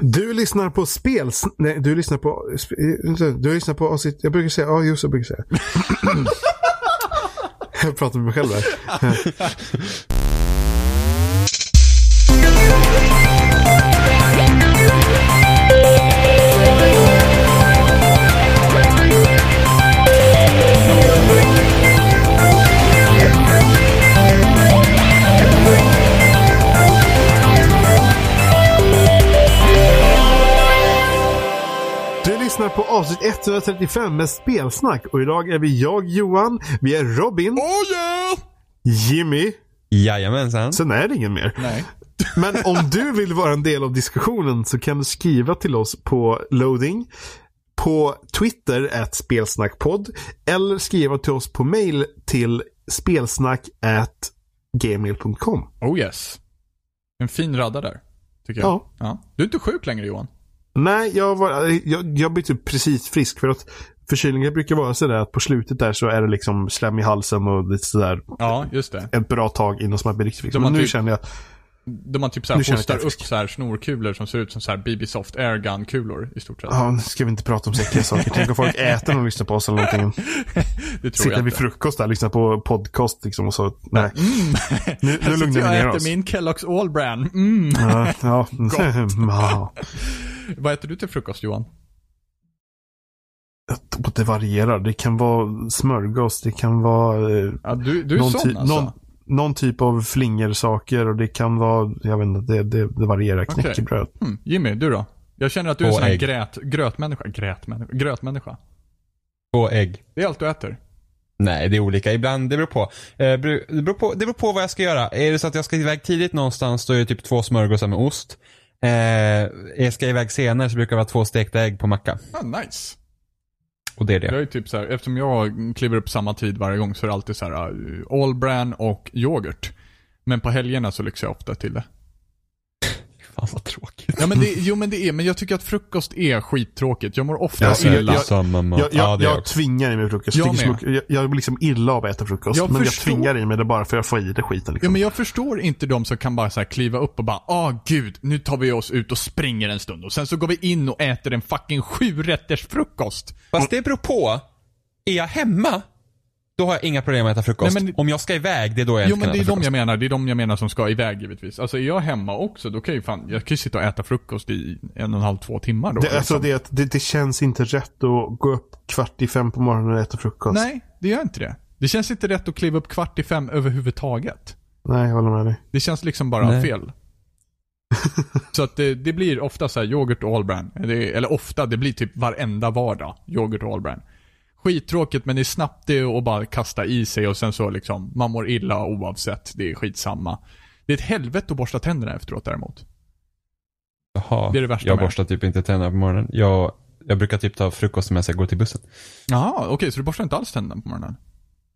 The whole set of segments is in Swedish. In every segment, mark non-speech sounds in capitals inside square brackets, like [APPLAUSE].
Du lyssnar på spel... Nej, du lyssnar på... Du lyssnar på avsnitt... Jag brukar säga... Ja, just jag brukar säga. [LAUGHS] jag pratar med mig själv där. [LAUGHS] lyssnar på avsnitt 135 med spelsnack och idag är vi jag Johan, vi är Robin, Oh yeah! Jimmy, Jajamensan. sen är det ingen mer. Nej. Men om du vill vara en del av diskussionen så kan du skriva till oss på loading, på Twitter at spelsnackpodd eller skriva till oss på mail till spelsnack at gmail.com. Oh yes. En fin radda där. Tycker jag. Ja. ja. Du är inte sjuk längre Johan. Nej, jag, var, jag, jag blir typ precis frisk för att förkylningar brukar vara sådär att på slutet där så är det liksom slem i halsen och lite sådär Ja, just det. ett bra tag innan man blir riktigt frisk. Men nu typ- känner jag, De man typ såhär jag hostar jag upp så här snorkulor som ser ut som så här BB Soft Airgun-kulor i stort sett. ja, nu ska vi inte prata om säkra saker. Tänk om folk äter och lyssnar på oss eller någonting. [LAUGHS] Det tror Sitter jag vid frukost där, lyssnar på podcast liksom och så. Nej, Mm. nu, nu [LAUGHS] lugnar vi jag ner och oss. äter min Kellogg's All Brand. Mm. Ja, ja. ja. [LAUGHS] Vad äter du till frukost Johan? Och Det varierar. Det kan vara smörgås, det kan vara eh, Ja, du, du är sån alltså? någon, någon typ av flingersaker och det kan vara, jag vet inte, det, det, det varierar. Knäckebröd. Hmm. Jimmy, du då? Jag känner att du är en sån här grät, grötmänniska. Grötmänniska? Grötmänniska. Två ägg. Det är allt du äter. Nej, det är olika. Ibland, det beror på. Eh, det, beror på det beror på vad jag ska göra. Är det så att jag ska iväg tidigt någonstans, då är det typ två smörgåsar med ost. Eh, jag ska iväg senare så brukar det vara två stekta ägg på macka. Ah, nice. Och det är det. Jag är typ så här, eftersom jag kliver upp samma tid varje gång så är det alltid så här äh, all bran och yoghurt. Men på helgerna så lyxar jag ofta till det. Fan vad tråkigt. Ja men det, jo men det är, men jag tycker att frukost är skittråkigt. Jag mår ofta Alltså, illa. jag-. Jag, jag, ja, jag också. tvingar i mig frukost. Jag Jag, jag, jag blir liksom illa av att äta frukost. Jag men förstår- jag tvingar i mig det bara för att jag får i det skiten. Ja Liksom. men jag förstår inte de som kan bara så här kliva upp och bara ah gud, nu tar vi oss ut och springer en stund och sen så går vi in och äter en fucking sju rätters frukost. Fast det beror på. Är jag hemma, då har jag inga problem med att äta frukost. Nej, men- Om jag ska iväg, det är då jag Jo inte men kan det är äta de frukost. jag menar, det är de jag menar som ska iväg givetvis. Alltså är jag hemma också, då kan jag ju fan, jag kan ju sitta och äta frukost i en och en halv, två timmar då. Det, alltså liksom. det, är att det, det känns inte rätt att gå upp kvart i fem på morgonen och äta frukost. Nej, det gör inte det. Det känns inte rätt att kliva upp kvart i fem överhuvudtaget. Nej, jag håller med dig. Det känns liksom bara Nej. fel. [LAUGHS] så att det, det blir ofta så här yoghurt och all bran. Det, eller ofta, det blir typ varenda vardag yoghurt och all bran. Skittråkigt men det är snabbt det att bara kasta i sig och sen så liksom, man mår illa oavsett. Det är skitsamma. Det är ett helvete att borsta tänderna efteråt däremot. Jaha. Det är det värsta jag med. borstar typ inte tänderna på morgonen. Jag, jag brukar typ ta frukost medan jag går till bussen. Jaha, okej så du borstar inte alls tänderna på morgonen?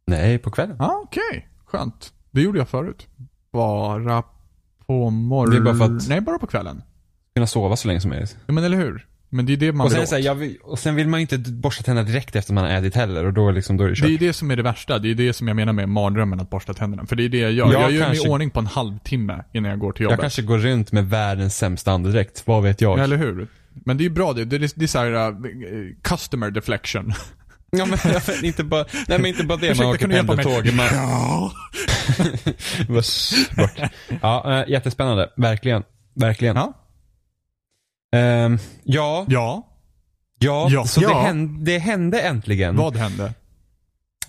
Nej, på kvällen. Ja, okej. Skönt. Det gjorde jag förut. Bara på morgonen? Det är bara för att- Nej, bara på kvällen. Kunna sova så länge som möjligt. Ja, men eller hur? Men det är det man Och sen, vill så här, jag vill, och sen vill man ju inte borsta tänderna direkt efter man har ätit heller och då, liksom, då är det kört. Det är det som är det värsta. Det är det som jag menar med mardrömmen att borsta tänderna. För det är det jag gör. Jag jag gör mig i ordning på en halvtimme innan jag går till jag jobbet. kanske går runt med världens sämsta andedräkt, vad vet jag? Ja, eller hur? Men det är ju bra det. Det är, det är så här, uh, customer deflection. Ja, men, jag vet, inte bara, nej men inte bara det, man åker pendeltåg. Man, Ja. [LAUGHS] Bort. Ja, äh, jättespännande. Verkligen. Verkligen. Ja. Ehm, ja, Ja. ja, Ja. så Ja. Det, hände, det hände äntligen. Vad hände?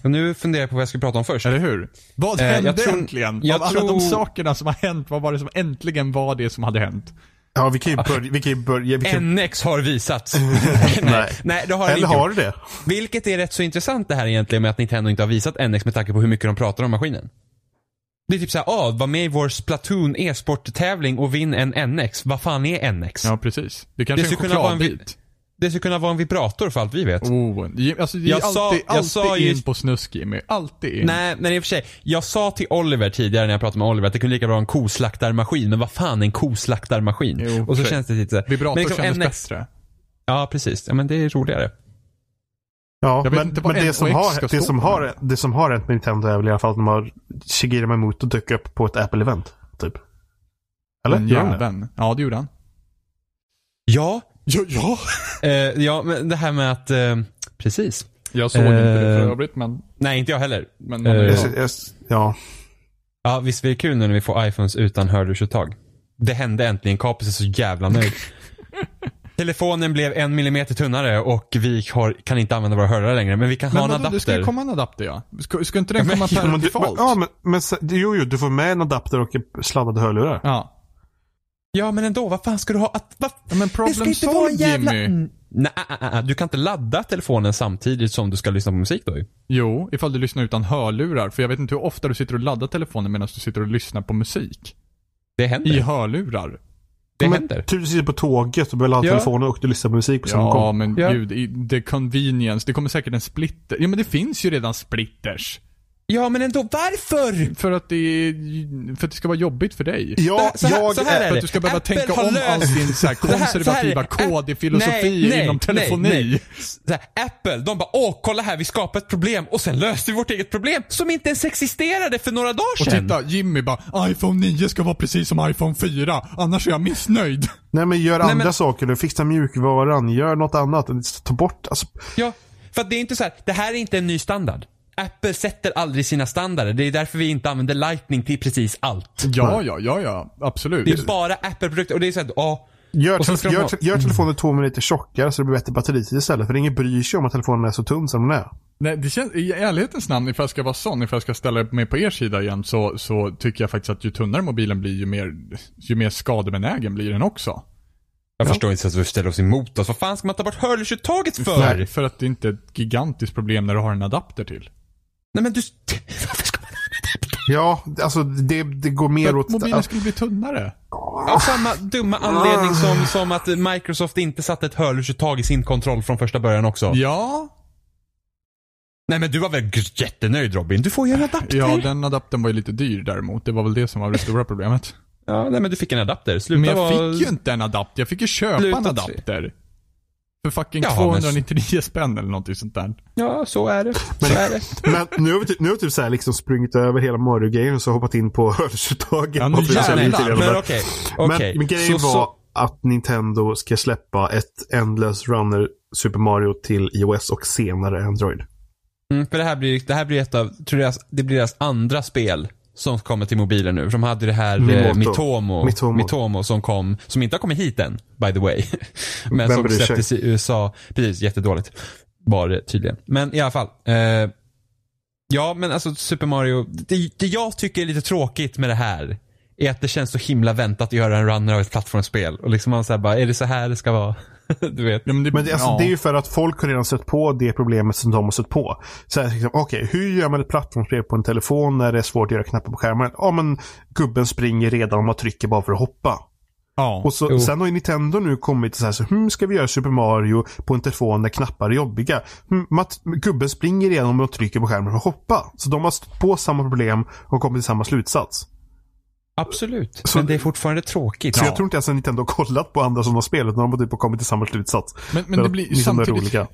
Och nu funderar jag på vad jag ska prata om först. Eller hur? Vad Eh, hände jag tror- äntligen? jag Av alla de tror- sakerna som har hänt, vad var det som äntligen var det som hade hänt? Ja, vi kan ju börja. Vi kan ju börja vi kan, NX har visats. [LAUGHS] Nej. Nej, det har Eller inte har det? Vilket är rätt så intressant det här egentligen med att Nintendo inte har visat NX med tanke på hur mycket de pratar om maskinen. Det är typ såhär, ah, var med i vår Splatoon e-sport-tävling och vinn en NX. Vad fan är NX? Ja, precis. Det kanske Det är en skulle kunna vara en chokladbit. Det skulle kunna vara en vibrator för allt vi vet. Oh, alltså Jag sa- alltid, jag alltid sa in på snusk Jimmy. Alltid in. Nej, men i och för sig. Jag sa till Oliver tidigare när jag pratade med Oliver att det kunde lika bra vara en koslaktarmaskin. Men vad fan är en koslaktarmaskin? Jo, och så känns det lite Vibrator men liksom kändes NX bättre. Ja, precis. Ja, men det är roligare. Ja, men, men det, som har, det, som har, det som har hänt med Nintendo är väl i alla fall att de har Shigeru Miyamoto dök upp på ett Apple-event. Typ. Eller? Jäveln. Ja, det gjorde han. Ja, Ja, ja. [LAUGHS] eh, ja men det här med att, eh, precis. Jag såg inte det Eh, för övrigt, men... Nej, inte jag heller. men Eh, man Jag, ja. jag, ja. Ja, visst blir det kul nu när vi får iPhones utan hörlursuttag? Det hände äntligen, Kapis är så jävla nöjd. Telefonen blev en millimeter tunnare och vi har, kan inte använda våra hörlurar längre, men vi kan Men ha en vadå, det ska ju adapter. komma en adapter ja. Ska, ska inte den Ja, men- komma [LAUGHS] per Men men, default? ja, men, men jo, jo, du får med en adapter och sladdade hörlurar. Ja. Ja, men ändå, vad fan ska du ha? Att, vad, Ja, men det ska problem inte vara en jävla... Jimmy. Mm, Nej, ah, ah, ah, du kan inte ladda telefonen samtidigt som du ska lyssna på musik då. Jo, ifall du lyssnar utan hörlurar. För jag vet inte hur ofta du sitter och laddar telefonen medan du sitter och lyssnar på musik. Det händer. I hörlurar. Det men, händer. Typ du sitter på tåget och behöver ladda Ja. telefonen och du lyssnar på musik på samma Ja, men Ja. gud, the convenience. Det kommer säkert en splitter. Ja, men det finns ju redan splitters. Ja, men ändå, varför? För att det, är, för att det ska vara jobbigt för dig. Ja, Så här- jag så här är... För att du ska behöva Apple tänka om löst- all din [LAUGHS] så här konservativa det. kod i App- filosofi nej, inom telefoni. nej, nej. Så här, Apple, de bara åh kolla här vi skapade ett problem och sen löste vi vårt eget problem som inte ens existerade för några dagar Och sedan. titta, Jimmy bara iPhone 9 ska vara precis som iPhone 4, annars är jag missnöjd. Nej men gör Nej, andra men- saker. Du fixar mjukvaran. Gör något annat. Ta bort, alltså. Ja, för att det är inte så här, det här är inte en ny standard. Apple sätter aldrig sina standarder. Det är därför vi inte använder lightning till precis allt. Ja, ja, ja, ja, absolut. Det är bara Apple-produkter och det är såhär, ja. Gör, de gör, ha- gör telefonen två minuter tjockare så det blir bättre batteritid istället. För ingen bryr sig om att telefonen är så tunn som den är. Nej, det känns, i ärlighetens namn, ifall jag ska vara sån, ifall jag ska ställa mig på er sida igen, så, så tycker jag faktiskt att ju tunnare mobilen blir, ju mer, ju mer skadebenägen blir den också. Jag förstår inte så att vi ställer oss emot oss. Vad fan ska man ta bort hörlursuttaget för? Nej. för att det inte är ett gigantiskt problem när du har en adapter till. Men du... [LAUGHS] Varför ska man... Ja, alltså det, det går mer att åt... mobilen skulle bli tunnare. Av samma dumma anledning som, som att Microsoft inte satte ett hörlursuttag i sin kontroll från första början också. Ja, Nej men du var väl jättenöjd Robin? Du får ju en adapter. ja den adaptern var ju lite dyr däremot. Det var väl det som var det stora problemet. Ja, nej men du fick en adapter. Sluta Men jag vara- fick ju inte en adapter, jag fick ju köpa Sluta en tre. För fucking Jaha, men- 299 spänn eller någonting sånt där. Ja, så är det. Så är det. Men nu har vi typ, nu har vi typ så här liksom sprungit över hela Mario-grejen och så hoppat in på [LAUGHS] hörlursuttaget. Ja, försökt jävlar. Men okej, okej. Men, men grejen Så- var så- att Nintendo ska släppa ett Endless Runner Super Mario till iOS och senare Android. Mm, för det här blir, det här blir ett av, tror jag, det blir deras andra spel som kommer till mobilen nu. De hade det här eh, Mitomo, Mitomo. Mitomo som kom, som inte har kommit hit än, by the way. [LAUGHS] Men Vem som släpptes i USA, precis, jättedåligt. Var det tydligen. Men i alla fall. Eh, ja, men alltså Super Mario, det, det jag tycker är lite tråkigt med det här är att det känns så himla väntat att göra en runner av ett plattformsspel. Och liksom man säger bara, är det så här det ska vara? [LAUGHS] du vet. Ja, men det, Men det, alltså, ja. det är ju för att folk har redan stött på det problemet som de har stött på. Så här, liksom, Okej, hur gör man ett plattformsspel på en telefon när det är svårt att göra knappar på skärmen? Ja, men gubben springer redan och man trycker bara för att hoppa. Ja. Och så, Jo. sen har ju Nintendo nu kommit till så här, så, hur ska vi göra Super Mario på en telefon där knappar är jobbiga? Hmm, mat, gubben springer redan och man trycker på skärmen för att hoppa. Så de har stött på samma problem och kommit till samma slutsats. Absolut. Så- men det är fortfarande tråkigt. Så jag tror inte ens att Nintendo har kollat på andra sådana spel, utan de har typ kommit till samma slutsats. Men, men det blir samtidigt... roliga.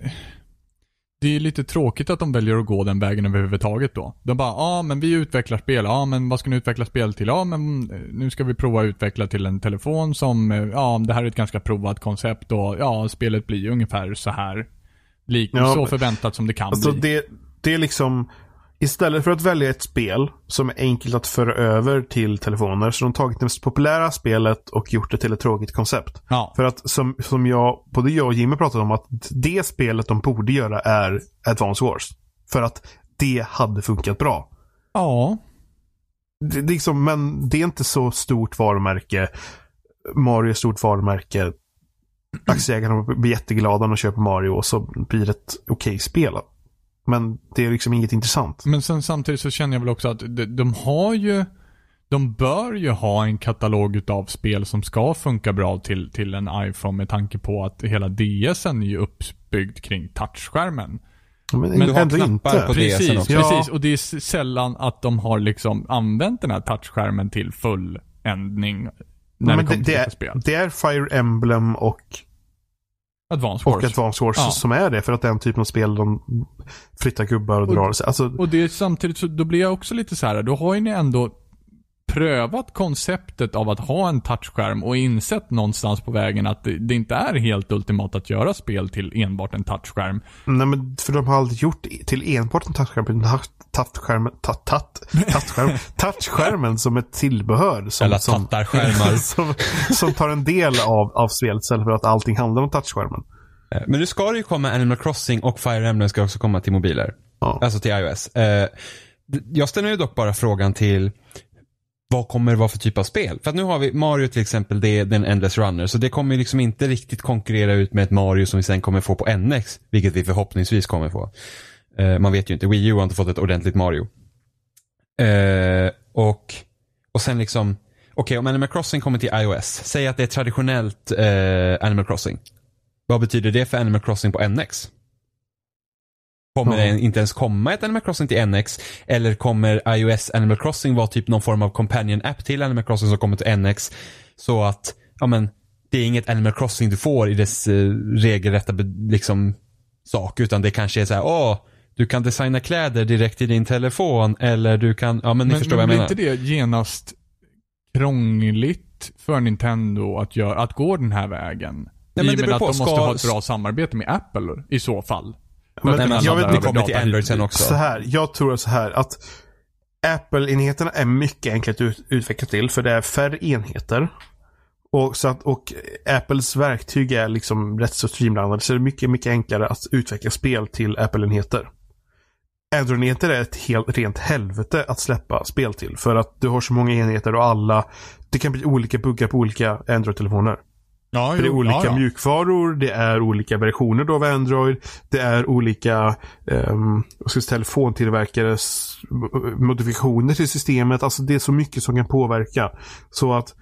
Det är lite tråkigt att de väljer att gå den vägen överhuvudtaget då. De bara, ja men vi utvecklar spel, ja men vad ska ni utveckla spel till? Ja men eh, nu ska vi prova att utveckla till en telefon som, eh, ja det här är ett ganska provat koncept och ja spelet blir ungefär så här. Lik, Ja, så men- förväntat som det kan Alltså bli. det, det är liksom Istället för att välja ett spel som är enkelt att föra över till telefoner så har de tagit det mest populära spelet och gjort det till ett tråkigt koncept. Ja. För att som, som jag, både jag och Jimmy pratade om att det spelet de borde göra är Advance Wars. För att det hade funkat bra. Ja. Det, liksom, men det är inte så stort varumärke. Mario är stort varumärke. Aktieägarna blir jätteglada när de köper Mario och så blir det ett okej spel. Men det är liksom inget intressant. Men sen samtidigt så känner jag väl också att de, de har ju de bör ju ha en katalog utav spel som ska funka bra till, till en iPhone med tanke på att hela DSen är ju uppbyggd kring touchskärmen. Men, Men du har ändå knappar inte. på det. Precis, också. precis. Och det är sällan att de har liksom använt den här touchskärmen till fulländning när Men det det, kommer till det, detta är, spel. det är Fire Emblem och, Advance och Wars. Advance Wars Ja. som är det. För att den typen av spel de flyttar gubbar och Och- drar sig. Alltså, Och det är samtidigt så, då blir jag också lite så här. då har ju ni ändå prövat konceptet av att ha en touchskärm och insett någonstans på vägen att det, det inte är helt ultimat att göra spel till enbart en touchskärm. Nej men för de har aldrig gjort till enbart en touchskärm. utan haft Touchskärmen, tat, tat, touchskärm, [LAUGHS] touchskärmen som ett tillbehör. Som, Eller tattarskärmar. [LAUGHS] som, som tar en del av, av spelet istället för att allting handlar om touchskärmen. Eh, Men nu ska det ju komma Animal Crossing och Fire Emblem ska också komma till mobiler. Ja. Alltså till iOS. Eh, Jag ställer ju dock bara frågan till vad kommer det vara för typ av spel? För att nu har vi Mario till exempel, det är den Endless Runner. Så det kommer ju liksom inte riktigt konkurrera ut med ett Mario som vi sen kommer få på NX. Vilket vi förhoppningsvis kommer få. Eh, Man vet ju inte, Wii U har inte fått ett ordentligt Mario. Eh, och, och sen liksom, okej om Animal Crossing kommer till iOS. Säg att det är traditionellt eh, Animal Crossing. Vad betyder det för Animal Crossing på NX? Kommer det inte ens komma ett Animal Crossing till NX? Eller kommer iOS Animal Crossing vara typ någon form av companion app till Animal Crossing som kommer till NX? Så att, ja men, det är inget Animal Crossing du får i dess eh, regelrätta liksom, sak. Utan det kanske är så här, åh, du kan designa kläder direkt i din telefon. Eller du kan, ja men ni Men, förstår men vad jag blir menar. inte det genast krångligt för Nintendo att, göra, att gå den här vägen? Nej, men I och med att de måste Ska- ha ett bra samarbete med Apple i så fall. Men, kunna jag vet Det inte, kommer till Android sen också. så här, jag tror så här att Apple-enheterna är mycket enklare att ut, utveckla till för det är färre enheter. Och, så att, och Apples verktyg är liksom rätt så streamlinade så det är mycket, mycket enklare att utveckla spel till Apple-enheter. Android-enheter är ett helt rent helvete att släppa spel till. För att du har så många enheter och alla Det kan bli olika buggar på olika Android-telefoner. Ja, För det är olika mjukvaror, det är olika versioner då av Android. Det är olika um, telefontillverkares modifikationer till systemet. Alltså det är så mycket som kan påverka. Så att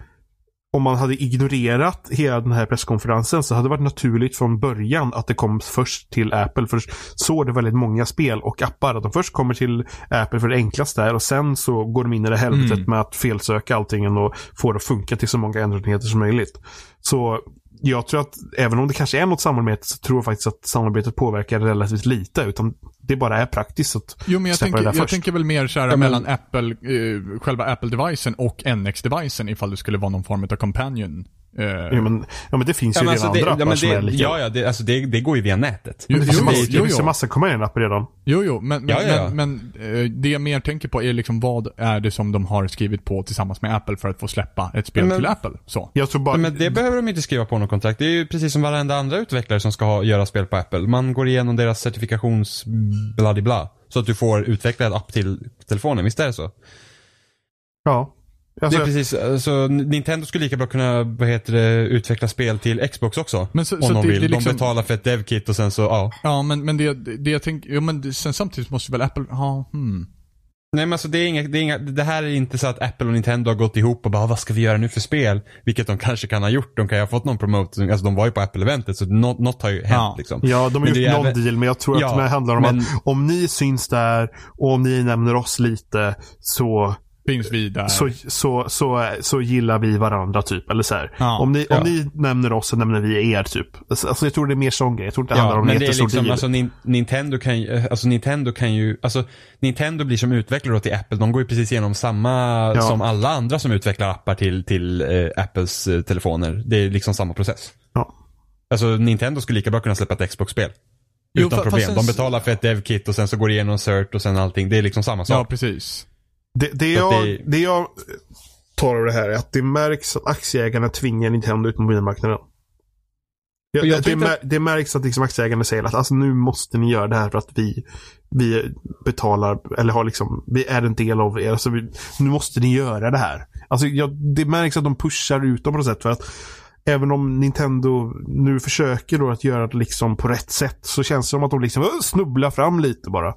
om man hade ignorerat hela den här presskonferensen så hade det varit naturligt från början att det kom först till Apple. För så är det väldigt många spel och appar. Att de först kommer till Apple för det enklaste är och sen så går de in i det helvetet Mm. med att felsöka allting och få det att funka till så många Android-enheter som möjligt. Så jag tror att även om det kanske är något samarbete så tror jag faktiskt att samarbetet påverkar relativt lite. Utan det bara är praktiskt att Jo, men jag, släppa tänker, det där jag först. tänker väl mer här Ja, men- mellan Apple, eh, själva Apple-devicen och NX-devicen ifall det skulle vara någon form av companion. Eh, Ja men, ja, men det finns Ja, ju men redan alltså det, andra ja, appar som är det, lika. ja, ja det, alltså det, det går ju via nätet. Jo, det finns jo, massa, jo, det finns ju jo. massa companion-appar redan. Jo, jo, men, men, Ja, ja, ja. men, men eh, det jag mer tänker på är liksom vad är det som de har skrivit på tillsammans med Apple för att få släppa ett spel Men- till Apple? Så. Jag tror bara... Men det behöver de inte skriva på något kontrakt. Det är ju precis som varenda andra utvecklare som ska ha, göra spel på Apple. Man går igenom deras certifikations bla Så att du får utveckla en app till telefonen, visst är det så? Ja. Alltså, det är precis, alltså, Nintendo skulle lika bra kunna, vad heter det, utveckla spel till Xbox också. Men så- om så de det- vill. det liksom- De betalar för ett devkit och sen så, ja. Ja, men, men det, det jag tänker, jo men sen samtidigt måste väl Apple, ja, hmm. Nej men alltså det är inga, det är inga, det här är inte så att Apple och Nintendo har gått ihop och bara vad ska vi göra nu för spel? Vilket de kanske kan ha gjort. De kan ju ha fått någon promote, alltså de var ju på Apple-eventet så något, något har ju hänt Ja. liksom. Ja, de har Men gjort är någon även- deal, men jag tror Ja, att det handlar om men- att om ni syns där och om ni nämner oss lite så, Finns vi där. så, så, så, så gillar vi varandra typ. Eller så här. Ja, om, ni, ja. om ni nämner oss så nämner vi er typ. Alltså, jag tror det är mer sån grej. Jag tror inte det handlar Ja, om men en det är jättestor liksom, deal. alltså Nin- Nintendo kan ju, eh, alltså Nintendo kan ju, alltså Nintendo blir som utvecklare till Apple. De går ju precis igenom samma Ja. som alla andra som utvecklar appar till, till eh, Apples eh, telefoner. Det är liksom samma process. Ja. Alltså Nintendo skulle lika bra kunna släppa ett Xbox-spel. Jo, Utan fa- problem. fast De sen- betalar för ett dev-kit och sen så går det igenom cert och sen allting. Det är liksom samma sak. Ja, precis. Det, det, jag, det- det jag tar av det här är att det märks att aktieägarna tvingar Nintendo ut på mobilmarknaden. Ja, Och jag det, mär, det märks att liksom aktieägarna säger att alltså, nu måste ni göra det här för att vi, vi betalar, eller har liksom, vi är en del av er. Alltså, vi, nu måste ni göra det här. Alltså, ja, det märks att de pushar ut dem på något sätt. För att även om Nintendo nu försöker då att göra det liksom på rätt sätt så känns det som att de liksom snubblar fram lite bara.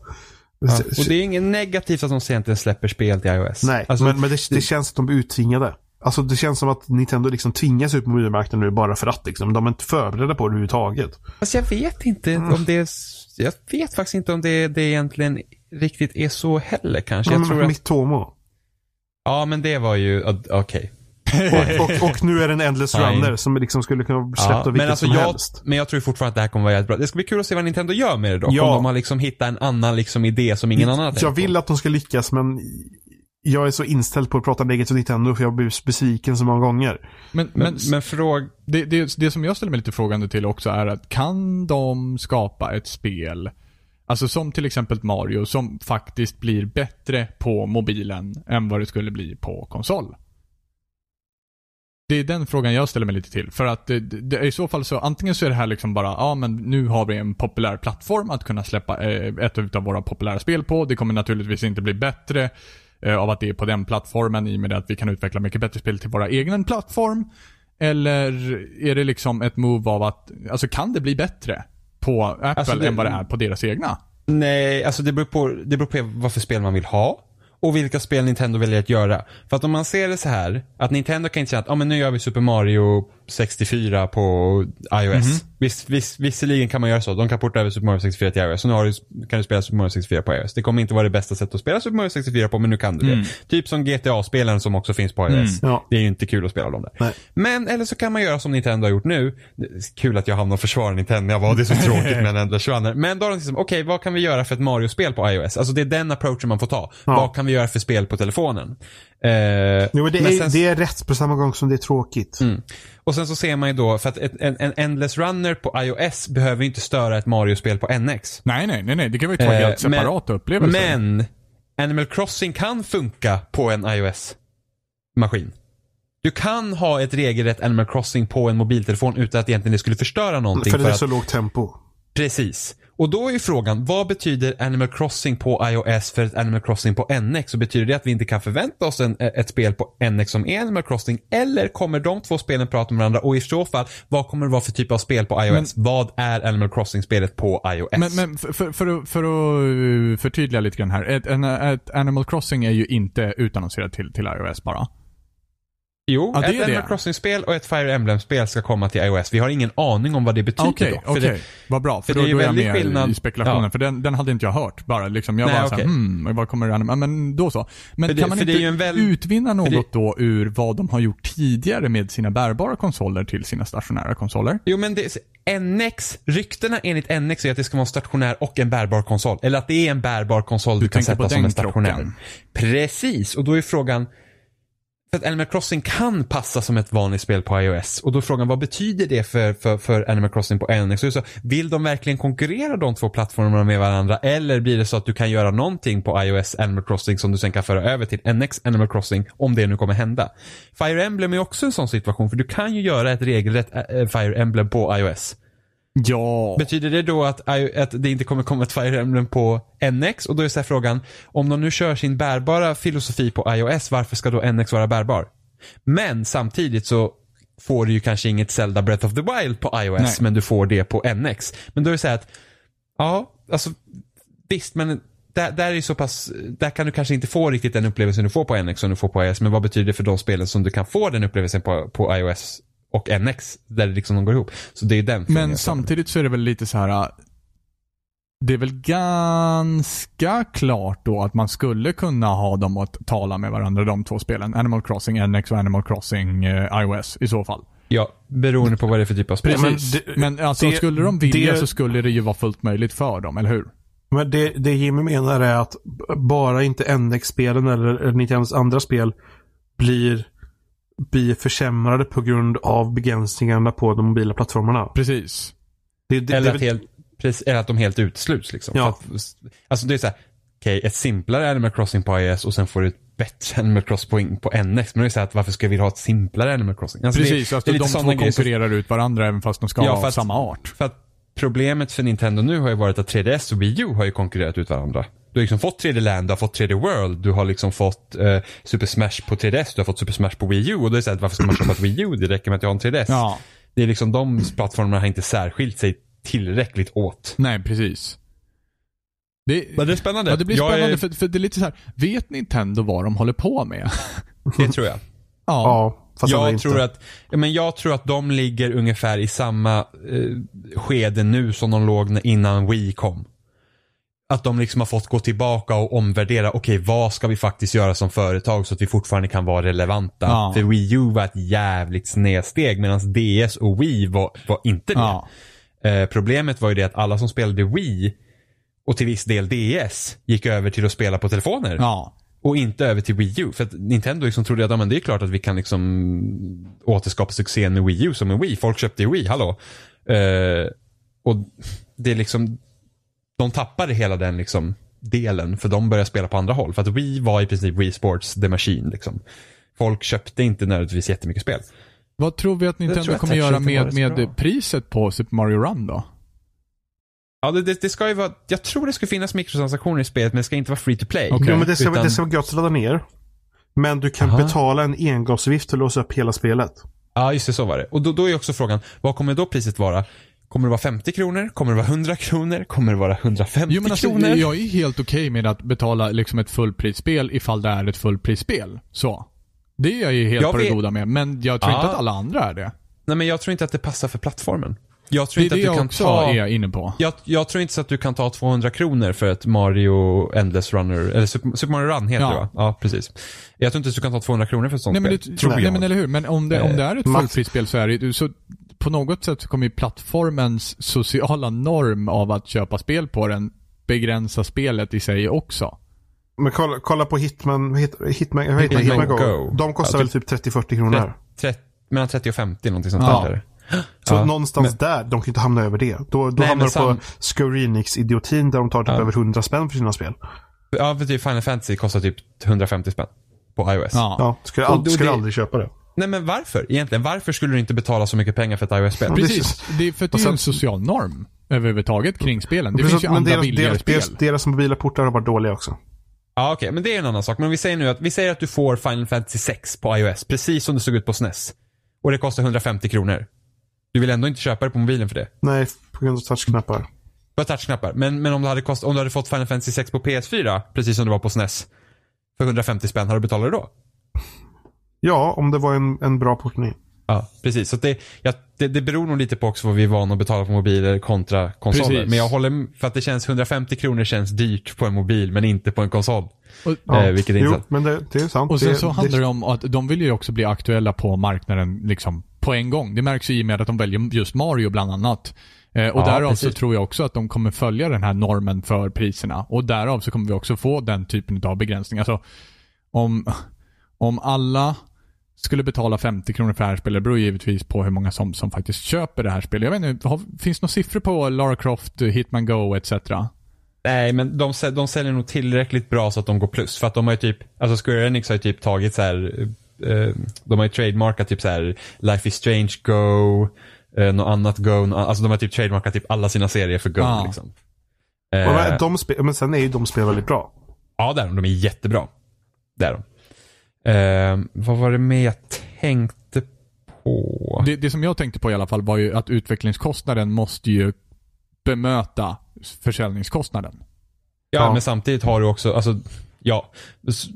Ja. Och det är inget negativt att de sent släpper spel till iOS. Nej, Alltså, men, men det, det känns att de blir uttvingade. Alltså det känns som att Nintendo liksom tvingas ut på mobilmarknaden nu bara för att liksom. De är inte förberedda på det överhuvudtaget. Fast jag vet inte Mm. om det är, jag vet faktiskt inte om det, det egentligen riktigt är så heller kanske. Ja, Jag men tror att, Mittomo. ja men det var ju, okej. Och, [LAUGHS] och, och nu är det en Endless Nej. Runner som liksom skulle kunna släppa Ja, vilket men, alltså som jag, helst. men jag tror fortfarande att det här kommer vara jävligt bra. Det ska bli kul att se vad Nintendo gör med det dock. Ja. Om de har liksom hittat en annan liksom idé som ingen annan har tänkt Jag på. vill att de ska lyckas men jag är så inställd på att prata negativt om Nintendo för jag har blivit besviken så många gånger. Men, men, Men, men fråg... det, det, det som jag ställer mig lite frågande till också är att kan de skapa ett spel, alltså som till exempel Mario, som faktiskt blir bättre på mobilen än vad det skulle bli på konsol? Det är den frågan jag ställer mig lite till. För att det, det i så fall så, antingen så är det här liksom bara, ja men nu har vi en populär plattform att kunna släppa eh, ett av våra populära spel på. Det kommer naturligtvis inte bli bättre eh, av att det är på den plattformen i och med att vi kan utveckla mycket bättre spel till våra egen plattform. Eller är det liksom ett move av att, alltså kan det bli bättre på Apple Alltså, det- än vad det är på deras egna? Nej, alltså det beror, på, det beror på vad för spel man vill ha. Och vilka spel Nintendo väljer att göra. För att om man ser det så här, att Nintendo kan inte säga att ah, men nu gör vi Super Mario 64 på iOS. Viss, viss, visserligen kan man göra så. De kan porta över Super Mario 64 till iOS. Så nu du, kan du spela Super Mario 64 på iOS. Det kommer inte vara det bästa sättet att spela Super Mario 64 på, men nu kan du det. Typ som GTA-spelen som också finns på iOS. Ja. Det är ju inte kul att spela dem där. Nej. Men, eller så kan man göra som Nintendo har gjort nu. Kul att jag hamnar och försvarar Nintendo. Jag var det är så tråkigt med en ändlös runner. Men då har de liksom, okej vad kan vi göra för ett Mario-spel på iOS? Alltså det är den approachen man får ta. Vad kan vi göra för spel på telefonen? Eh, Jo, men det, men är, sen- det är rätt på samma gång som det är tråkigt. Och sen så ser man ju då, för att ett, en, en Endless Runner på iOS behöver ju inte störa ett Mario-spel på NX. Nej, nej, nej, nej. det kan vara två Eh, helt separata upplevelser. Men Animal Crossing kan funka på en iOS-maskin. Du kan ha ett regelrätt Animal Crossing på en mobiltelefon utan att egentligen det skulle förstöra någonting. För det är att, så lågt tempo. Precis. Och då är ju frågan, vad betyder Animal Crossing på iOS för ett Animal Crossing på NX? Och betyder det att vi inte kan förvänta oss en, ett spel på NX som är Animal Crossing? Eller kommer de två spelen prata med varandra? Och i så fall, vad kommer det vara för typ av spel på iOS? vad är Animal Crossing-spelet på iOS? Men, men för, för, för, att- för att uh, förtydliga lite grann här. Ett, ett Animal Crossing är ju inte utannonserat till, till iOS bara. Jo, det ett. Animal Crossing-spel och ett Fire Emblem-spel ska komma till iOS. Vi har ingen aning om vad det betyder Okej, dock. Okej. det- Vad bra. För, för då, det är då är jag med skillnad- i spekulationen. Ja. För den, den hade inte jag hört. Bara liksom, jag Nej, var såhär, okej. hmm, vad kommer det? Men då så. Men För kan man det är inte väl- utvinna något det- då ur vad de har gjort tidigare med sina bärbara konsoler till sina stationära konsoler? Jo men det, NX, ryktena enligt NX är att det ska vara en stationär och en bärbar konsol. Eller att det är en bärbar konsol du, kan tänker på sätta som en stationär. krocken. Precis, och då är frågan för att Animal Crossing kan passa som ett vanligt spel på iOS. Och då är frågan, vad betyder det för, för, för Animal Crossing på NX? Så, vill de verkligen konkurrera de två plattformarna med varandra? Eller blir det så att du kan göra någonting på iOS Animal Crossing som du sen kan föra över till NX Animal Crossing, om det nu kommer hända? Fire Emblem är också en sån situation, för du kan ju göra ett regelrätt eh, Fire Emblem på iOS. Ja. Betyder det då att, att det inte kommer komma ett Fire Emblem på NX? Och då är så frågan, om de nu kör sin bärbara filosofi på iOS, varför ska då NX vara bärbar? Men samtidigt så får du ju kanske inget Zelda Breath of the Wild på iOS, Nej. men du får det på NX. Men då är det så här att, ja, alltså visst, men där, där är ju så pass, där kan du kanske inte få riktigt den upplevelsen du får på NX som du får på iOS. Men vad betyder det för de spelen som du kan få den upplevelsen på, på iOS och NX? Där det liksom de går ihop. Så det är den Men samtidigt så är det väl lite så här. äh, Det är väl ganska klart då att man skulle kunna ha dem att tala med varandra, de två spelen. Animal Crossing NX och Animal Crossing eh, iOS i så fall. Ja, beroende på vad det är för typ av spel. Precis. men Men, det- alltså det- skulle de vilja det- så skulle det ju vara fullt möjligt för dem, eller hur? Men det, det Jimmy menar är att bara inte NX-spelen eller, eller Nintendos andra spel blir, blir försämrade på grund av begränsningarna på de mobila plattformarna. Precis. Det, det, eller, det, att helt, precis, eller att de helt utesluts liksom. Ja. Att, alltså det är såhär, okej, ett simplare Animal Crossing på iOS och sen får du ett bättre [LAUGHS] Animal Crossing på, NX. Men det är såhär att varför ska vi ha ett simplare Animal Crossing? Alltså Precis, det, alltså det är de två grejer som- konkurrerar ut varandra även fast de ska Ja, vara av att- samma art. För att problemet för Nintendo nu har ju varit att 3DS och Wii U har ju konkurrerat ut varandra. Du har liksom fått 3D Land, du har fått 3D World, du har liksom fått eh, Super Smash på 3DS, du har fått Super Smash på Wii U och då är det såhär, varför ska man köpa ett Wii U? Det räcker med att jag har en 3DS. Ja. Det är liksom de plattformarna har inte särskilt sig tillräckligt åt. Nej, precis. Det, Men det är spännande. ja, det blir Jag spännande är- för, för det är lite så här. vet Nintendo vad de håller på med? Det tror jag. Ja, fast ändå Jag inte. tror, att, ja, men jag tror att de ligger ungefär i samma eh, skede nu som de låg när- innan Wii kom. Att de liksom har fått gå tillbaka och omvärdera, okej vad ska vi faktiskt göra som företag så att vi fortfarande kan vara relevanta. Ja. För Wii U var ett jävligt snedsteg medan DS och Wii var, var inte det. Ja. Eh, problemet var ju det att alla som spelade Wii och till viss del DS gick över till att spela på telefoner. Ja. Och inte över till Wii U. För att Nintendo liksom trodde att ja, men det är klart att vi kan liksom återskapa succén med Wii U som en Wii. Folk köpte ju Wii, hallå. Eh, och det är liksom, de tappade hela den liksom delen för de började spela på andra håll. För att Wii var i princip Wii Sports the Machine liksom. Folk köpte inte nödvändigtvis jättemycket spel. Vad tror vi att Nintendo kommer kanske göra med, med priset på Super Mario Run då? Ja, det, det, det ska ju vara, jag tror det ska finnas mikrotransaktioner i spelet men det ska inte vara free to play. Okej. Jo, men det ska, Utan- det ska vara gratis att ladda ner. Men du kan Aha. betala en engångsavgift för att låsa upp hela spelet. Ja, just det, så var det. Och då, då är också frågan, vad kommer då priset vara? Kommer det vara 50 kronor? Kommer det vara 100 kronor? Kommer det vara 150 Jo men alltså, kronor? jag är helt okej med att betala liksom ett fullprisspel ifall det är ett fullprisspel. Så. Det är jag ju helt Jag på det vet- goda med, men jag tror inte Ja. att alla andra är det. Nej, men jag tror inte att det passar för plattformen. Jag tror Det inte det att du kan ta... är inne på. Jag, jag tror inte så att du kan ta 200 kronor för ett Mario Endless Runner, eller Super, Super Mario Run heter Ja. det va? Ja, precis. Jag tror inte att du kan ta 200 kronor för ett sånt Nej men, spel. det, tror nej, jag. men eller hur. Men om det, om det är ett Max- fullprisspel så är det ju- så på något sätt så kommer ju plattformens sociala norm av att köpa spel på den begränsa spelet i sig också. Men kolla, kolla på Hitman, Hit, Hitman, det? Hitman Hitman Go. Go. De kostar Ja, väl typ 30-40 kronor. Tre- mellan 30 och 50 någonting sånt Ja. där. Så Ja, någonstans där, de kan inte hamna över det. Då, då Nej, hamnar men du sam- på Square Enix-idiotin där de tar typ Ja. över 100 spänn för sina spel. Ja, för typ Final Fantasy kostar typ 150 spänn. På iOS. Ja. Ja, skulle, då skulle det- aldrig köpa det. Nej men varför egentligen? Varför skulle du inte betala så mycket pengar för ett iOS-spel? Precis. Det är för att det är en social norm överhuvudtaget kring spelen. Det Precis, finns ju andra deras, billigare deras, spel. deras, deras mobila portar har varit dåliga också. Ja okej, men det är en annan sak. Men vi säger nu att, vi säger att du får Final Fantasy 6 på iOS, precis som det såg ut på SNES. Och det kostar 150 kronor. Du vill ändå inte köpa det på mobilen för det. Nej, på grund av touchknappar. Bara touchknappar. Men, men om, du hade kost, om du hade fått Final Fantasy 6 på PS4, precis som det var på SNES, för 150 spänn, hade du betalat det då? Ja, om det var en, en bra portning. Ja, precis. Så det, ja, det, det beror nog lite på också vad vi är vana att betala på mobiler kontra konsoler. Precis. Men jag håller, för att det känns, 150 kronor känns dyrt på en mobil, men inte på en konsol. Och, Ja. Eh, vilket är jo, intressant. men det, det är sant. och sen det, så handlar det om att de vill ju också bli aktuella på marknaden liksom på en gång. Det märks ju i och med att de väljer just Mario bland annat. Eh, och Ja, därav precis. så tror jag också att de kommer följa den här normen för priserna. Och därav så kommer vi också få den typen av begränsningar. Alltså, om, om alla skulle betala 50 kronor för det här spelet, det beror givetvis på hur många som, som faktiskt köper det här spelet. Jag vet inte, har, finns det några siffror på Lara Croft, Hitman Go etc? Nej, men de, de säljer nog tillräckligt bra så att de går plus. För att de har ju typ, alltså Square Enix har ju typ tagit så här, eh, de har ju trademarkat typ så här Life is Strange Go, eh, något annat Go, nå- alltså de har typ trademarkat typ alla sina serier för Go Ja. liksom. Och Eh, men, de spe, men sen är ju de spel väldigt bra. Ja, det är de. De är jättebra. Det är de. Eh, vad var det mer jag tänkte på? Det, det som jag tänkte på i alla fall var ju att utvecklingskostnaden måste ju bemöta försäljningskostnaden. ja, ja. men samtidigt har du också, alltså, ja.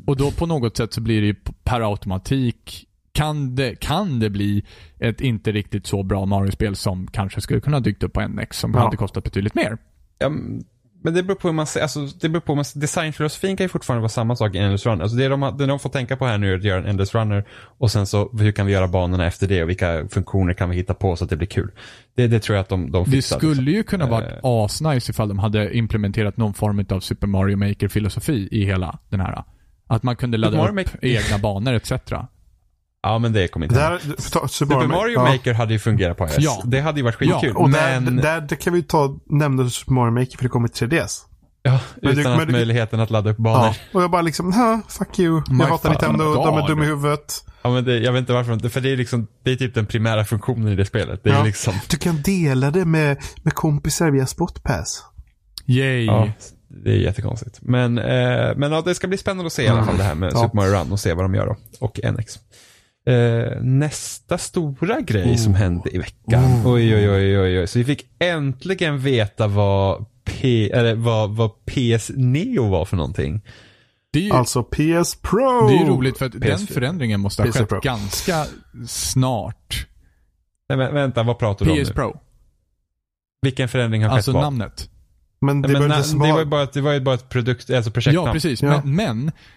Och då på något sätt så blir det ju per automatik kan det, kan det bli ett inte riktigt så bra Mario-spel som kanske skulle kunna dykt upp på NX som Ja. hade kostat betydligt mer. Ja, men det beror på hur man ser, alltså det beror på man, designfilosofin kan ju fortfarande vara samma sak i Endless Runner. Alltså det de, det de får tänka på här nu är att göra en Endless Runner och sen så hur kan vi göra banorna efter det och vilka funktioner kan vi hitta på så att det blir kul. Det, det tror jag att de, de Det fixar. liksom. skulle ju kunna varit Eh. asnice ifall de hade implementerat någon form av Super Mario Maker-filosofi i hela den här. Att man kunde ladda upp egna banor etc. Ja, men det kommer inte. Där, ta- Super Super Mario ja. Maker hade ju fungerat på iOS. Ja. Det hade ju varit skitkul. Och där, men, där, där kan vi ta nämna Super Mario Maker för det kommer till 3DS. ja, men utan du- att du- möjligheten att ladda upp banor. Ja. Och jag bara liksom, ha, fuck you. My jag hatar Nintendo, de är God. dumma i huvudet. Ja, men det, jag vet inte varför, för det är liksom, det är typ den primära funktionen i det spelet. Det är Ja. liksom, Du kan dela det med, med kompisar via Spotpass. Yay. ja, det är jättekonstigt. Men, eh, men ja, det ska bli spännande att se i alla fall det här med Ja. Super Mario Run och se vad de gör då. Och NX. Eh, nästa stora grej som hände i veckan. Oj, oj, oj, oj, oj. Så vi fick äntligen veta vad P, eller vad, vad PS Neo var för någonting. Det är ju, Alltså PS Pro! det är ju roligt för att den PS4. förändringen måste ha PS4 skett Pro. ganska snart. Nej, men, vänta, vad pratar du om PS nu? Pro. Vilken förändring har Alltså skett vad? namnet. Men det, men, na, det, var ju bara, ett- det var ju bara ett produkt, alltså projektnamn. Ja, precis. Ja. Men,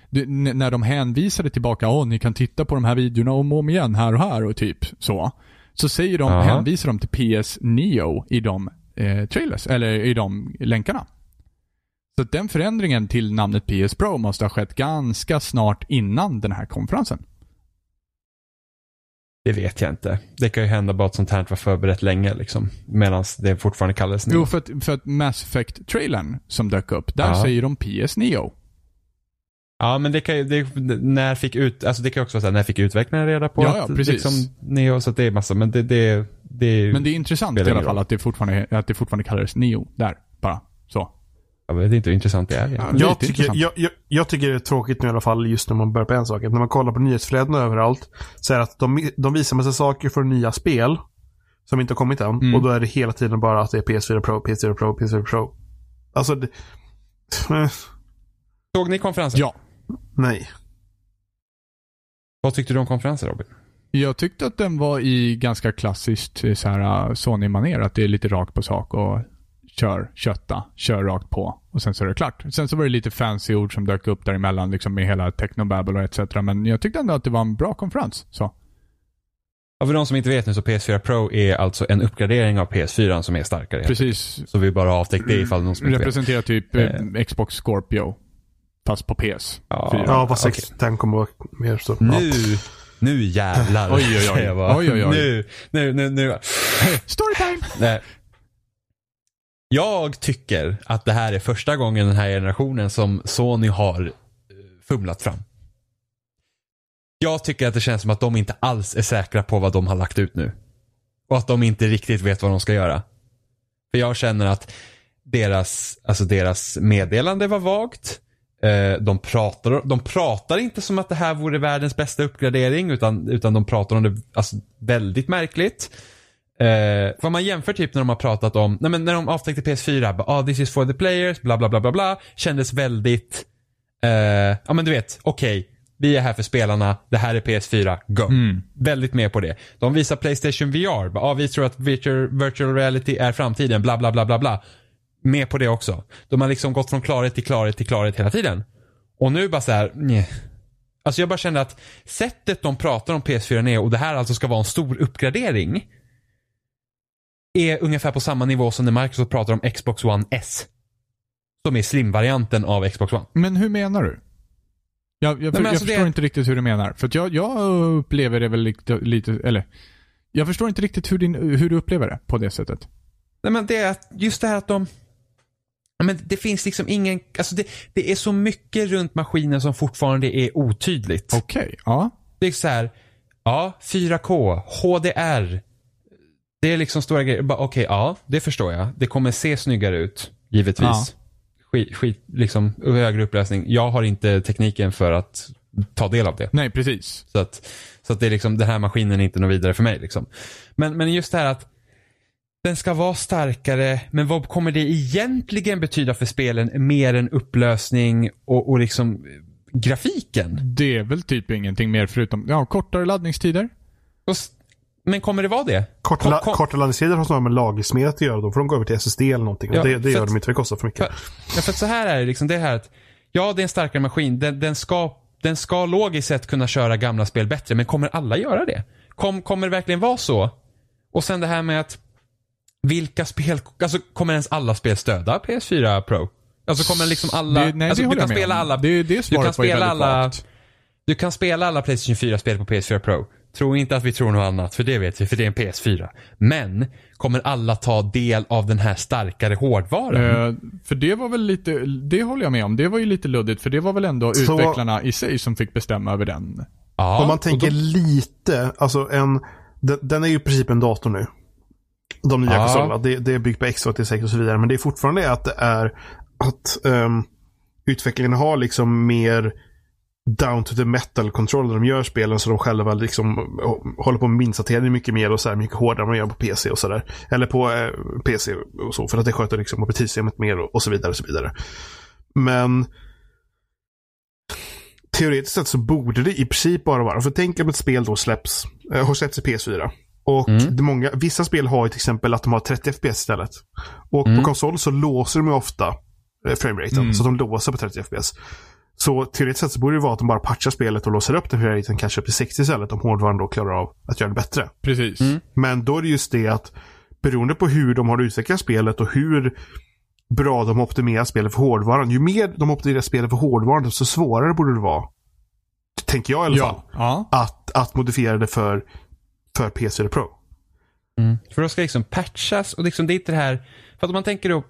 men n- när de hänvisade tillbaka, åh, ni kan titta på de här videorna om och om igen här och här och typ så. Så säger de, Ja. hänvisar de till PS Neo i de eh, trailers, eller i de länkarna. Så att den förändringen till namnet PS Pro måste ha skett ganska snart innan den här konferensen. Det vet jag inte. Det kan ju hända bara att sånt här var förberett länge liksom. Medan det fortfarande kallades Neo. Jo, för att, för att Mass Effect-trailern som dök upp, där Ja. säger de PS Neo. Ja, men det kan ju, det, när fick ut, alltså det kan också vara så här, när fick utvecklarna reda på Ja, ja, att precis. liksom Neo, så att det är massa, men det, det, det Men det är intressant i alla fall att det fortfarande, att det fortfarande kallades Neo där. Bara så. Jag vet inte hur intressant det är. Ja, Jag tycker, jag, jag, jag tycker det är tråkigt nu i alla fall just när man börjar på en sak. Att när man kollar på nyhetsflödena överallt så är det att de, de visar massa saker för nya spel som inte har kommit än. Mm. Och då är det hela tiden bara att det är PS4 Pro, PS4 Pro, PS4 Pro. Alltså, det, [LAUGHS] Såg ni konferensen? Ja. nej. Vad tyckte du om konferensen Robin? Jag tyckte att den var i ganska klassiskt eh, så här uh, Sony-manér. Att det är lite rakt på sak och kör, kötta, kör rakt på och sen så är det klart. Sen så var det lite fancy ord som dök upp däremellan liksom med hela technobabble och etc. Men jag tyckte ändå att det var en bra konferens. Så. Ja, för de som inte vet nu så PS4 Pro är alltså en uppgradering av PS4 som är starkare. Precis. Så vi bara har avtäckt det ifall någon som inte vet. Representerar typ eh, Xbox Scorpio. Fast på PS. Ja. Fyra. Ja, vad okej. 610 kommer vara mer så. Ja. Nu, nu jävlar. Oj, oj, oj. [LAUGHS] Oj, oj, oj. Nu, nu, nu, nu. Storytime! Jag tycker att det här är första gången den här generationen som Sony har eh, fumlat fram. Jag tycker att det känns som att de inte alls är säkra på vad de har lagt ut nu. Och att de inte riktigt vet vad de ska göra. För jag känner att deras, alltså deras meddelande var vagt. Eh, de pratar, de pratar inte som att det här vore världens bästa uppgradering utan, utan de pratar om det alltså, väldigt märkligt. Eh, för man jämför typ när de har pratat om, nej men när de avtäckte PS4, bara, ah, this is for the players, bla bla bla bla bla. Kändes väldigt, eh, ja men du vet, okej, vi är här för spelarna, det här är PS4, go. Väldigt med på det. De visar Playstation VR, bara, ah, vi tror att virtual, virtual reality är framtiden, bla bla bla bla bla. Med på det också. De har liksom gått från klarhet till klarhet till klarhet hela tiden. Och nu bara så här, nej. Alltså jag bara kände att sättet de pratar om PS4 Neo och det här alltså ska vara en stor uppgradering är ungefär på samma nivå som när Microsoft pratar om Xbox One S. Som är slim-varianten av Xbox One. Men hur menar du? Jag, jag, jag alltså förstår det- inte riktigt hur du menar. För jag, jag upplever det väl lite, lite, eller jag förstår inte riktigt hur, din, hur du upplever det på det sättet. Nej men det är just det här att de men det finns liksom ingen, alltså det, det är så mycket runt maskinen som fortfarande är otydligt. Okej, ja. Det är så här, ja, 4K, HDR. Det är liksom stora grejer. Okej, ja, det förstår jag. Det kommer se snyggare ut, givetvis. Ja. Skit, skit, liksom, högre upplösning. Jag har inte tekniken för att ta del av det. Nej, precis. Så att, så att det är liksom, den här maskinen är inte något vidare för mig. Liksom. Men, men just det här att den ska vara starkare, men vad kommer det egentligen betyda för spelen mer än upplösning och, och liksom eh, grafiken? Det är väl typ ingenting mer förutom, ja, kortare laddningstider. Och Men kommer det vara det? Korta, Kom- la- kom- korta laddningstider har snarare med lagersmedet att göra. Då får de gå över till SSD eller någonting. Ja, och det det gör att- de inte för det kostar för mycket. För, ja, för att så här är det liksom, det här att, ja det är en starkare maskin, den, den, ska, den ska logiskt sett kunna köra gamla spel bättre, men kommer alla göra det? Kom, kommer det verkligen vara så? Och sen det här med att, vilka spel, alltså kommer ens alla spel stödja PS4 Pro? Alltså kommer liksom alla, det, nej, alltså, det du kan spela om. alla, Det, det du kan spela alla, du kan spela alla Playstation 4-spel på PS4 Pro. Tro inte att vi tror något annat, för det vet vi, för det är en PS4. Men, kommer alla ta del av den här starkare hårdvaran? Eh, för det var väl lite, det håller jag med om. Det var ju lite luddigt, för det var väl ändå Så- utvecklarna i sig som fick bestämma över den. ja, Om man tänker då- lite, alltså en, den, den är ju i princip en dator nu. De nya Ja. konsolerna. Det, det är byggt på X86 och så vidare. Men det är fortfarande att det är att um, utvecklingen har liksom mer down to the metal control när de gör spelen så de själva liksom eh, håller på med minshantering mycket mer och så här mycket hårdare än man gör på PC och sådär. Eller på eh, PC och så för att det sköter liksom operativsystemet mer och, och så vidare och så vidare. Men teoretiskt sett så borde det i princip bara vara, för tänk om ett spel då släpps, eh, har släppts i PS4. Och Mm. många, vissa spel har ju till exempel att de har 30 FPS istället. Och Mm. på konsol så låser de ju ofta eh, frameraten, Mm. så de låser på 30 FPS. Så teoretiskt sett så borde det vara att de bara patchar spelet och låser upp den frameraten kanske upp till 60 istället om hårdvaran då klarar av att göra det bättre. Precis. Mm. Men då är det just det att beroende på hur de har utvecklat spelet och hur bra de optimerar spelet för hårdvaran. Ju mer de optimerar spelet för hårdvaran, desto svårare borde det vara. Tänker jag i alla fall. Ja. ja. Att, att modifiera det för, för PC eller Pro. Mm. För då ska liksom patchas och liksom det är inte det här, för att om man tänker då,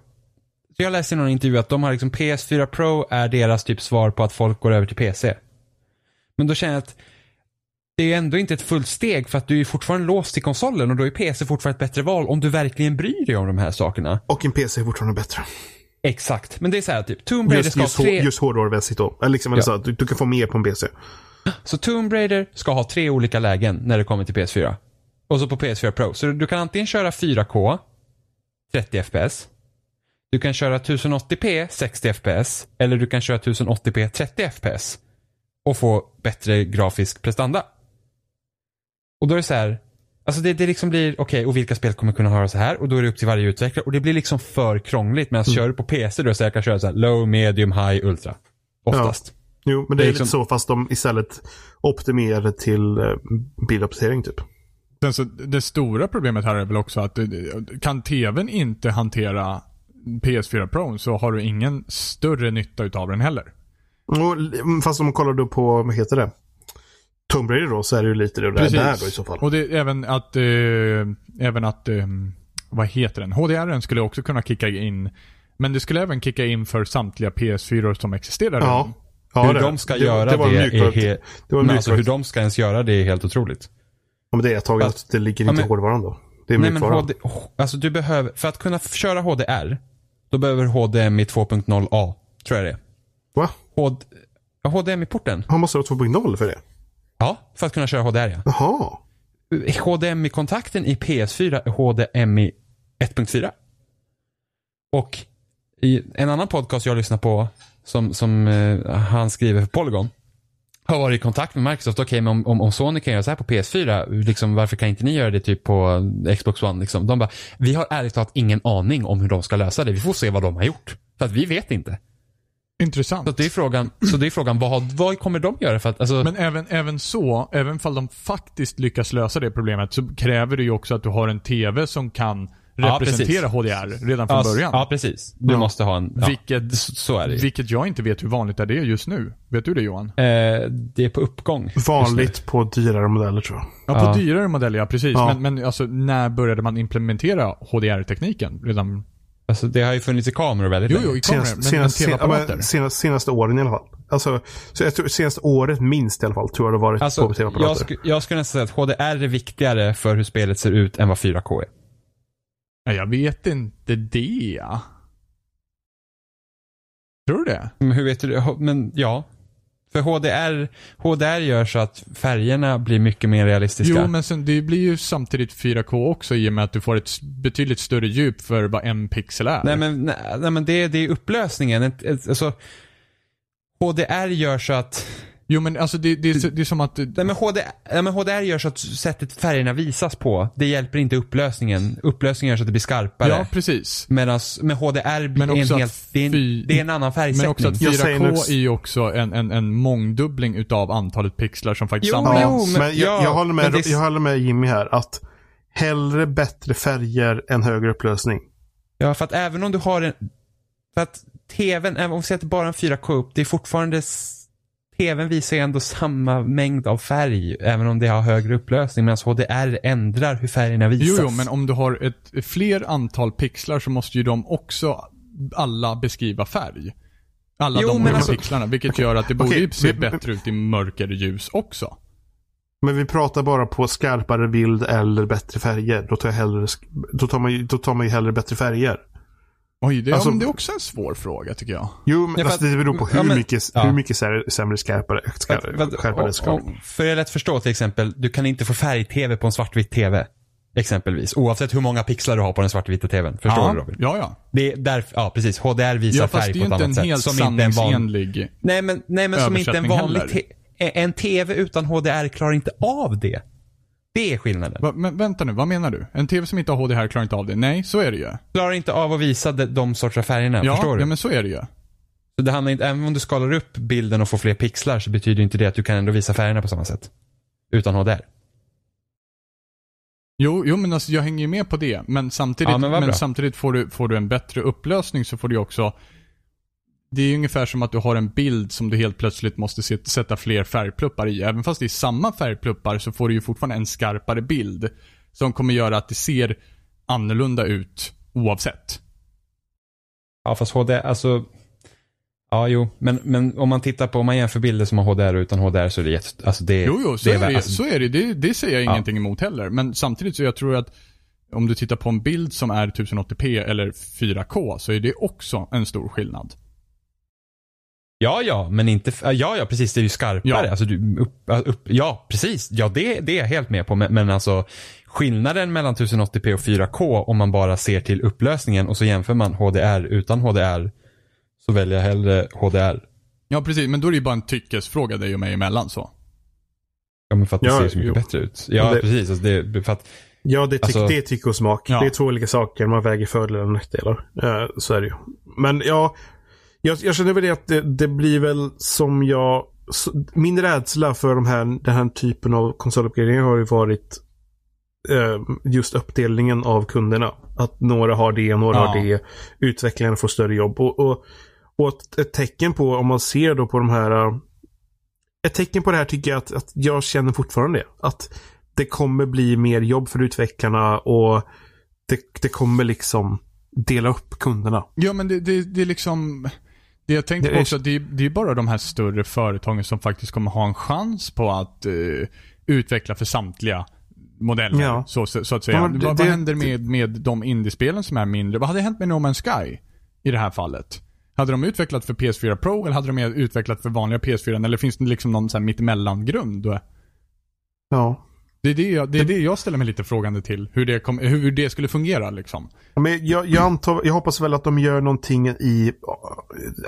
så jag läste i någon intervju att de har liksom PS4 Pro är deras typ svar på att folk går över till PC. Men då känner jag att det är ändå inte ett fullt steg för att du är fortfarande låst till konsolen och då är PC fortfarande ett bättre val om du verkligen bryr dig om de här sakerna. Och en PC är fortfarande bättre. Exakt, men det är så här typ, Tomb Raider Just, ska ha just, tre... just hårdvarumässigt då. Eller liksom, Ja. så, att du, du kan få mer på en PC. Så Tomb Raider ska ha tre olika lägen när det kommer till PS4. Och så på PS4 Pro. Så du kan antingen köra 4K, 30 FPS. Du kan köra 1080p, 60 FPS. Eller du kan köra 1080p, 30 FPS. Och få bättre grafisk prestanda. Och då är det så här. Alltså det, det liksom blir, okej, och vilka spel kommer kunna det så här? Och då är det upp till varje utvecklare. Och det blir liksom för krångligt. Medan kör du på PC då är det så här, jag kan köra så här low, medium, high, ultra. Oftast. Jo, men det Det är är lite liksom- så fast de istället optimerar till eh, biluppdatering typ. Sen så, det stora problemet här är väl också att eh, kan TVn inte hantera PS4 Pro så har du ingen större nytta utav den heller. Och, fast om man kollar då på, vad heter det? Tomb Raider då, så är det ju lite det där, där då i så fall. Och det är även att, eh, även att, eh, vad heter den? HDR skulle också kunna kicka in. Men det skulle även kicka in för samtliga PS4 som existerar. Ja. ja hur det- de ska det, göra det, var det, en är helt... Det Men alltså hur de ska ens göra det är helt otroligt. Ja, men det är ett tag Fast- att det ligger Ja, inte i men- hårdvaran då. Det är Nej men. HD, alltså du behöver, för att kunna köra HDR, då behöver HDMI 2.0A, tror jag det är. Va? HD, HDMI-porten? Han måste ha 2.0 för det? Ja, för att kunna köra HDR ja. Jaha. HDMI-kontakten i PS4 är HDMI 1.4. Och i en annan podcast jag lyssnar på, som, som eh, han skriver för Polygon, har varit i kontakt med Microsoft. Okej, men om, om, om Sony kan göra så här på PS4, liksom, varför kan inte ni göra det typ på Xbox One? Liksom? De bara, vi har ärligt talat ingen aning om hur de ska lösa det. Vi får se vad de har gjort. För att vi vet inte. Intressant. Så det är frågan, så det är frågan vad, har- vad kommer de göra? För att, alltså, Men även, även så, även fall de faktiskt lyckas lösa det problemet så kräver det ju också att du har en TV som kan representera precis. HDR redan från ja, början. Ja, precis. Du Ja. måste ha en, ja, vilket, så är det vilket jag inte vet hur vanligt är det just nu. Vet du det Johan? Eh, det är på uppgång. Vanligt på dyrare modeller tror jag. Ja, på Ja. dyrare modeller ja, precis. Ja. Men, men alltså, när började man implementera HDR-tekniken? Redan... Alltså det har ju funnits i kameror väldigt Jo, länge. jo, i kameror. Senast, Men, senast, men sen, ja, tv-apparater? men senast, senaste åren i alla fall. Alltså, så jag tror, senaste året minst i alla fall tror jag det har varit Alltså, på tv-apparater. jag, sku, jag skulle nästan säga att HDR är viktigare för hur spelet ser ut än vad 4K är. Ja, jag vet inte det. Tror du det? Men hur vet du det? Men ja. För HDR, HDR gör så att färgerna blir mycket mer realistiska. Jo, men sen, det blir ju samtidigt 4K också i och med att du får ett betydligt större djup för vad en pixel är. Nej men, nej, nej, men det, det är upplösningen. Alltså, HDR gör så att Jo, men alltså det, det, är så- det är som att... Nej men, HDR, nej men HDR gör så att sättet färgerna visas på, det hjälper inte upplösningen. Upplösningen gör så att det blir skarpare. Ja, precis. Medan med HDR blir Men det en helt, det är en, fy- det är en annan Men färgsättning. också att Jag säger 4K nog- är ju också en, en, en mångdubbling utav antalet pixlar som faktiskt Jo, används. jo, men- men jag, ja, jag, håller med, men det- jag håller med Jimmy här att hellre bättre färger än högre upplösning. Ja, för att även om du har en... För att tvn, även om vi säger att det bara är en 4K upp, det är fortfarande... TVn visar ju ändå samma mängd av färg, även om det har högre upplösning, medan HDR ändrar hur färgerna visas. Jo, jo, men om du har ett fler antal pixlar så måste ju de också alla beskriva färg. Alla Jo, de alltså- pixlarna, vilket gör att det borde ju se vi- bättre ut i mörkare ljus också. Men vi pratar bara på skarpare bild eller bättre färger. Då tar, jag hellre, då tar, man, ju- då tar man ju hellre bättre färger. Oj, det, Alltså- ja, men det är också en svår fråga tycker jag. Jo, men Ja, alltså, det beror på hur ja, men- mycket, ja. hur mycket sämre skarpare det ska och- vara. och- För det är lätt att förstå till exempel, du kan inte få färg-tv på en svartvit tv. Exempelvis. Oavsett hur många pixlar du har på den svartvita tvn. Förstår ja, du Robin? Ja, ja. Det är därför, ja precis. HDR visar Ja, färg på ett annat en sätt. helt som inte en van... sanningsenlig... Nej men, nej, men som inte en vanlig... En TV utan HDR klarar inte av det. Det är skillnaden. Va, men vänta nu, vad menar du? En TV som inte har HDR klarar inte av det? Nej, så är det ju. Klarar inte av att visa de, de sorts av färgerna. Ja, förstår du? ja men så är det ju. Så det handlar inte, även om du skalar upp bilden och får fler pixlar så betyder inte det att du kan ändå visa färgerna på samma sätt. Utan HDR. Jo, jo men alltså jag hänger ju med på det. Men samtidigt, Ja, men men samtidigt får, du, får du en bättre upplösning så får du också det är ungefär som att du har en bild som du helt plötsligt måste sätta fler färgpluppar i. Även fast det är samma färgpluppar så får du ju fortfarande en skarpare bild. Som kommer göra att det ser annorlunda ut oavsett. Ja fast HD, alltså. Ja jo, men, men om man tittar på, om man jämför bilder som har HDR utan HDR så är det jätte, alltså det Jo, jo, så det är, det, alltså, så är det. det. Det säger jag Ja. ingenting emot heller. Men samtidigt så jag tror att om du tittar på en bild som är 1080p eller 4K så är det också en stor skillnad. Ja, ja, men inte, ja, ja, precis, det är ju skarpare. Ja. Alltså, du, upp, upp, ja, precis. Ja, det, det är jag helt med på. Men, men alltså, skillnaden mellan 1080p och 4K om man bara ser till upplösningen och så jämför man HDR utan HDR, så väljer jag hellre HDR. Ja, precis. Men då är det ju bara en tyckesfråga dig och mig emellan så. Ja, men för att det Ja, ser så mycket jo. bättre ut. Ja, det- precis. Alltså, det, för att, Ja, det, tyck, Alltså- det är tycke och smak. Ja. Det är två olika saker. Man väger fördelar och nackdelar. Eh, så är det ju. Men ja, jag, jag känner väl det att det, det blir väl som jag... Min rädsla för de här, den här typen av konsoluppgraderingar har ju varit eh, just uppdelningen av kunderna. Att några har det, några Ja. har det. Utvecklarna får större jobb. Och, och, och ett, tecken på, om man ser då på de här... eh, Ett tecken på det här tycker jag att, att jag känner fortfarande. Att det kommer bli mer jobb för utvecklarna och det, det kommer liksom dela upp kunderna. Ja, men det, det, det är liksom... Det jag tänkte på också, det, är- det är bara de här större företagen som faktiskt kommer ha en chans på att eh, utveckla för samtliga modeller. Ja. Så, så, att säga. Ja, det- vad, vad händer med, med de indiespelen som är mindre? Vad hade hänt med No Man's Sky i det här fallet? Hade de utvecklat för PS4 Pro eller hade de utvecklat för vanliga PS4? Eller finns det liksom någon så här mittemellan-grund? Ja. Det är det, jag, det är det jag ställer mig lite frågande till. Hur det, kom, hur det skulle fungera liksom. Men jag, jag, antar, jag hoppas väl att de gör någonting i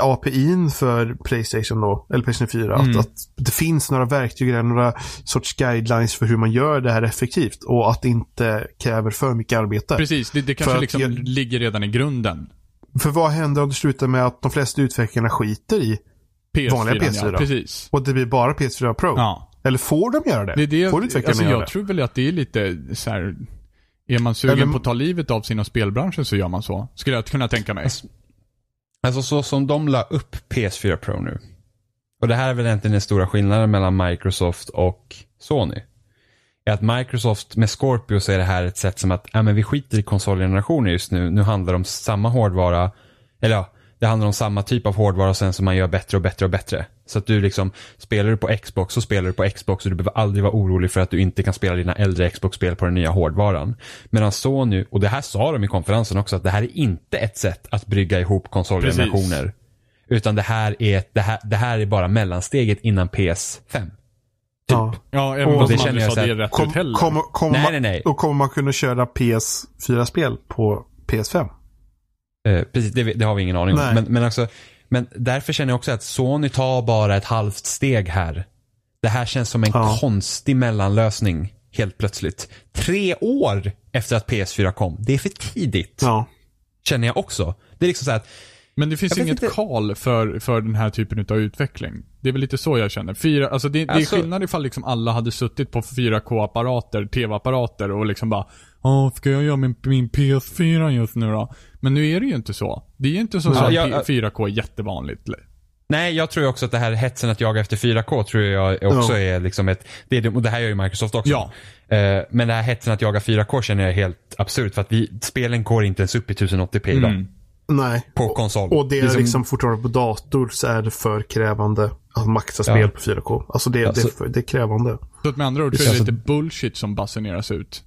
eh, API'n för Playstation då, eller Playstation 4. Mm. Att, att det finns några verktyg eller några sorts guidelines för hur man gör det här effektivt. Och att det inte kräver för mycket arbete. Precis, det, det kanske liksom jag- ligger redan i grunden. För vad händer om det slutar med att de flesta utvecklarna skiter i PS4, Vanliga PS4. ja. Precis. och det blir bara PS4 Pro? Ja. Eller får de göra det? Det är det, får utvecklarna alltså göra jag det? tror väl att det är lite så här. Är man sugen Eller- på att ta livet av sina spelbranscher så gör man så. Skulle jag kunna tänka mig. Alltså så som de la upp PS4 Pro nu. Och det här är väl egentligen den stora skillnaden mellan Microsoft och Sony. Är att Microsoft med Scorpio så är det här ett sätt som att, ja men vi skiter i konsolgenerationer just nu. Nu handlar det om samma hårdvara. Eller ja, det handlar om samma typ av hårdvara och sen som man gör bättre och bättre och bättre. Så att du liksom, spelar du på Xbox så spelar du på Xbox och du behöver aldrig vara orolig för att du inte kan spela dina äldre Xbox-spel på den nya hårdvaran. Medan Sony, och det här sa de i konferensen också, att det här är inte ett sätt att brygga ihop konsolgenerationer. Utan det här, är, ett- det, här, det här är bara mellansteget innan PS5. Ja. Ja, även Och fast det man känner aldrig jag sa så det rätt Kom, ut heller. kommer, kommer Nej, man, nej, nej. Och kommer man kunna köra PS4-spel på PS5? Eh, precis, det, det har vi ingen aning om. Nej. Men, men, alltså, men därför känner jag också att Sony tar bara ett halvt steg här. Det här känns som en Ja. konstig mellanlösning helt plötsligt. Tre år efter att PS4 kom. Det är för tidigt. Ja. Känner jag också. Det är liksom så att, Men det finns inget inte. kall för, för den här typen av utveckling. Det är väl lite så jag känner. Fyra, alltså det, det är Alltså- skillnad ifall liksom alla hade suttit på 4K-apparater, TV-apparater och liksom bara Ja, ska jag göra min, min PS4 just nu då? Men nu är det ju inte så. Det är ju inte så, Ja, att jag- P- 4K är jättevanligt. nej jag tror också att det här hetsen att jaga efter 4K tror jag också Ja. är liksom ett, det är, och det här gör ju Microsoft också. Ja. Eh, men det här hetsen att jaga 4K känner jag är helt absurt för att vi, spelen går inte ens upp i 1080p idag. Mm. Nej. På konsol. Och det är som- liksom fortfarande på dator så är det för krävande att maxa Ja. spel på 4K. Alltså det, Alltså- det, är för, det är krävande. Så att med andra ord så är det lite bullshit som basuneras ut.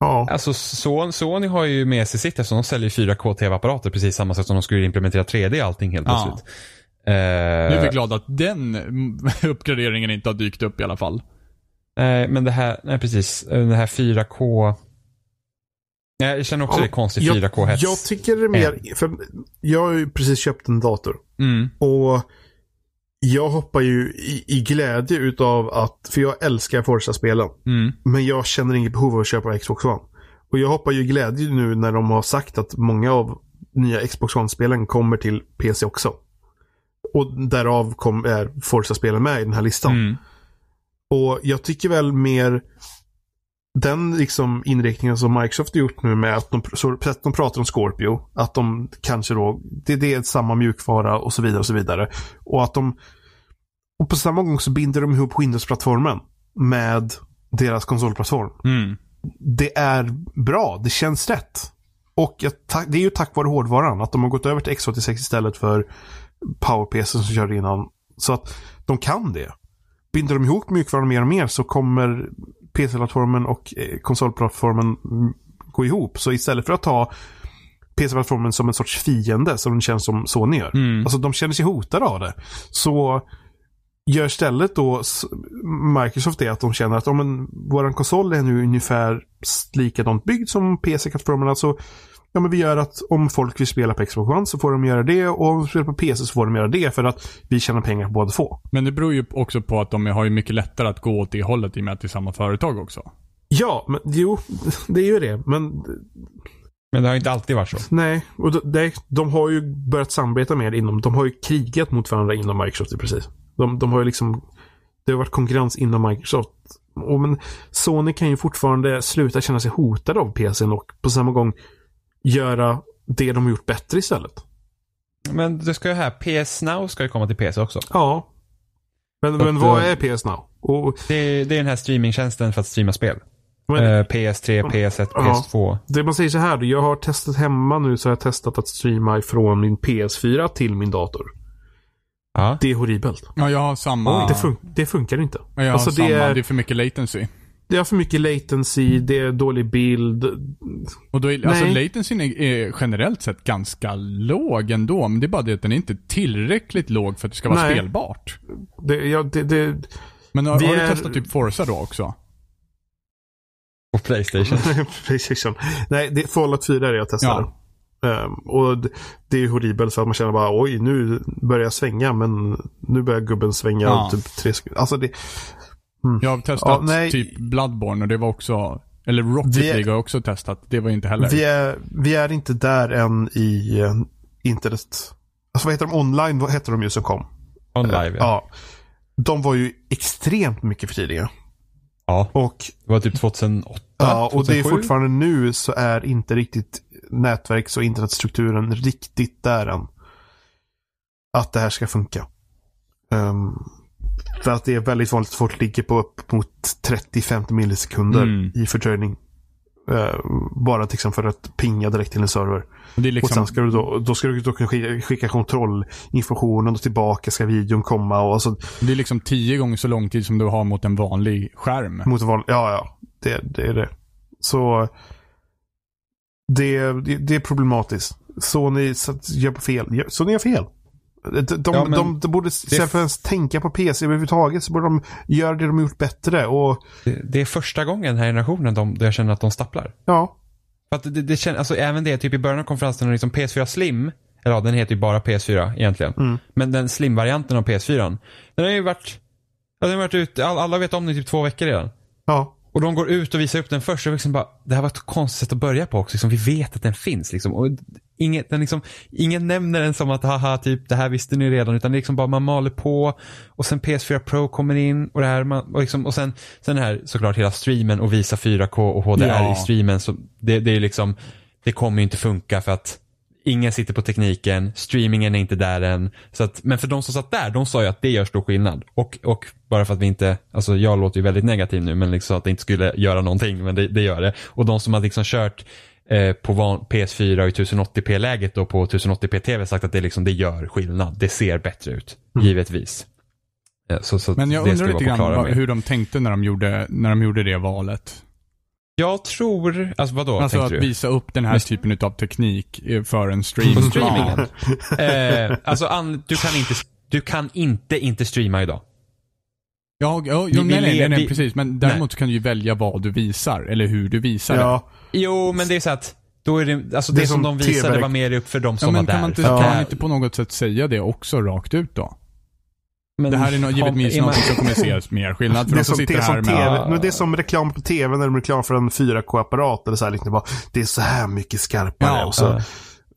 Ja. Alltså Sony, Sony har ju med sig sitt eftersom de säljer 4K tv-apparater precis samma sätt som de skulle implementera 3D i allting helt Ja. plötsligt. Eh, Nu är vi glada att den [LAUGHS] uppgraderingen inte har dykt upp i alla fall. Nej, men det här, nej precis. Eh, Det här 4K. Nej, jag känner också Ja, det är konstigt jag, 4K-hets. jag tycker det är mer, för jag har ju precis köpt en dator. Mm. Och jag hoppar ju i, i glädje utav att, för jag älskar Forza-spelen. Mm. Men jag känner inget behov av att köpa Xbox One. Och jag hoppar ju i glädje nu när de har sagt att många av nya Xbox One-spelen kommer till PC också. Och därav kom, är Forza-spelen med i den här listan. Mm. Och jag tycker väl mer den liksom inriktningen som Microsoft har gjort nu med att de, att de pratar om Scorpio, att de kanske då, det, det är samma mjukvara och så vidare och så vidare. Och att de, och på samma gång så binder de ihop Windows-plattformen med deras konsolplattform. Mm. Det är bra, det känns rätt. Och jag, det är ju tack vare hårdvaran, att de har gått över till X86 istället för PowerPC som körde innan. Så att de kan det. Binder de ihop mjukvaran mer och mer så kommer PC-plattformen och eh, konsolplattformen gå ihop. Så istället för att ta PC-plattformen som en sorts fiende som den känns som Sony gör. Mm. Alltså de känner sig hotade av det. Så gör istället då Microsoft det att de känner att om en, våran konsol är nu ungefär likadant byggd som PC-plattformen. Alltså, ja men vi gör att om folk vill spela på Xbox One så får de göra det och om de spelar på PC så får de göra det för att vi tjänar pengar på båda två. Men det beror ju också på att de har ju mycket lättare att gå åt det hållet i och med att det är samma företag också. Ja, men jo, [LAUGHS] det är ju det. Men Men det har inte alltid varit så. Nej, och de, de har ju börjat samarbeta mer inom, de har ju krigat mot varandra inom Microsoft precis. De, de har ju liksom, det har varit konkurrens inom Microsoft. Och men Sony kan ju fortfarande sluta känna sig hotade av PCn och på samma gång göra det de har gjort bättre istället. Men det ska ju här, PS Now ska ju komma till PC också. Ja. Men, Så men vad eh, är PS Now? Och, Det, det är den här streamingtjänsten för att streama spel. men, Eh, PS3, PS1, Ja. PS2. det man säger så här, jag har testat hemma nu så har jag testat att streama ifrån min PS4 till min dator. Ja. Det är horribelt. Ja, jag har samma. Det, fun det funkar inte. Ja, jag har Alltså, samma. det Det är- är... för mycket latency. Det är för mycket latency, det är dålig bild. Och då är, alltså latencyn är, är generellt sett ganska låg ändå. Men det är bara det att den är inte tillräckligt låg för att det ska vara Nej. spelbart. Det, ja, det, det, Men har, har du är- testat typ Forza då också? På Playstation. [LAUGHS] Playstation. Nej, det är Fallout 4 är det jag testade. Ehm, och det, det är horribelt för att man känner bara oj, nu börjar jag svänga men nu börjar gubben svänga Ja. typ tre sekunder. Alltså det, Jag har testat Ja, typ Bloodborne och det var också... Eller Rocket Vi är- League har jag också testat. Det var inte heller. vi, är, vi är inte där än i eh, internet. Alltså vad heter de? Online vad heter de ju som kom? On live ja. Ja. De var ju extremt mycket för tidiga. ja. Och Det var typ 2008, Ja, och det är 2007. fortfarande nu så är inte riktigt nätverks och internetstrukturen riktigt där än. Att det här ska funka. Ehm, för att det är väldigt vanligt att folk ligger på upp mot 30-50 millisekunder Mm. i fördröjning. Eh, bara till exempel för att pinga direkt till en server. Och är Och liksom... sen ska du då, då ska du då kunna skicka, skicka kontrollinformationen och tillbaka ska videon komma och så Det är liksom tio gånger så lång tid som du har mot en vanlig skärm. Mot val, ja, ja. Det, det är det. Så det, det, det är problematiskt. Sony gör fel. Sony gör fel. De, de, Ja, de, de borde, istället för att tänka på PC överhuvudtaget, så borde de göra det de gjort bättre. Och Det, det är första gången den här generationen de, jag känner att de stapplar. ja, För att det, det känns, alltså även det, typ i början av konferensen, liksom PS4 Slim, eller ja, den heter ju bara PS4 egentligen. Mm. Men den Slim-varianten av PS4, den har ju varit, den har varit ute, all, alla vet om den i typ två veckor redan. ja. Och de går ut och visar upp den först och liksom bara, det här var ett konstigt sätt att börja på också. Liksom, vi vet att den finns liksom. Och inget, den liksom, ingen nämner den som att haha, typ det här visste ni redan. Utan det är liksom bara man maler på och sen PS4 Pro kommer in och det här man, och, liksom, och sen, sen det här såklart hela streamen och visa 4K och HDR Ja. i streamen. Så det, det är liksom, det kommer ju inte funka för att Ingen sitter på tekniken, streamingen är inte där än. Så att, men för de som satt där, de sa ju att det gör stor skillnad. Och, och bara för att vi inte, alltså jag låter ju väldigt negativ nu, men liksom att det inte skulle göra någonting, men det, det gör det. Och de som har liksom kört eh, på van, PS4 och i 1080p-läget och på 1080p-tv sagt att det, liksom, det gör skillnad. Det ser bättre ut, givetvis. Eh, Så, så Men jag undrar lite grann hur de tänkte när de gjorde, när de gjorde det valet. Jag tror, alltså vadå alltså att du? visa upp den här Men- typen av teknik eh, för en stream. På streamingen? eh, alltså an, du kan inte, du kan inte inte streama idag. Ja, ja jo, vi nej, nej, nej, nej, precis. Men däremot kan du ju välja vad du visar, eller hur du visar det. ja. Jo, men det är så att då är det, alltså det, Det som, som de visade TV. var mer upp för de Ja, som men var kan där. man, inte, att kan det man inte på något sätt säga det också rakt ut då? men Det här är har- givetvis man- något som kommer ses [LAUGHS] mer skillnad för Det de som som, det, sitter är som här TV, med... men det är som reklam på TV när de reklam för en 4K-apparat. Eller så här, liksom bara, det är så här mycket skarpare. Ja, och så, Ja.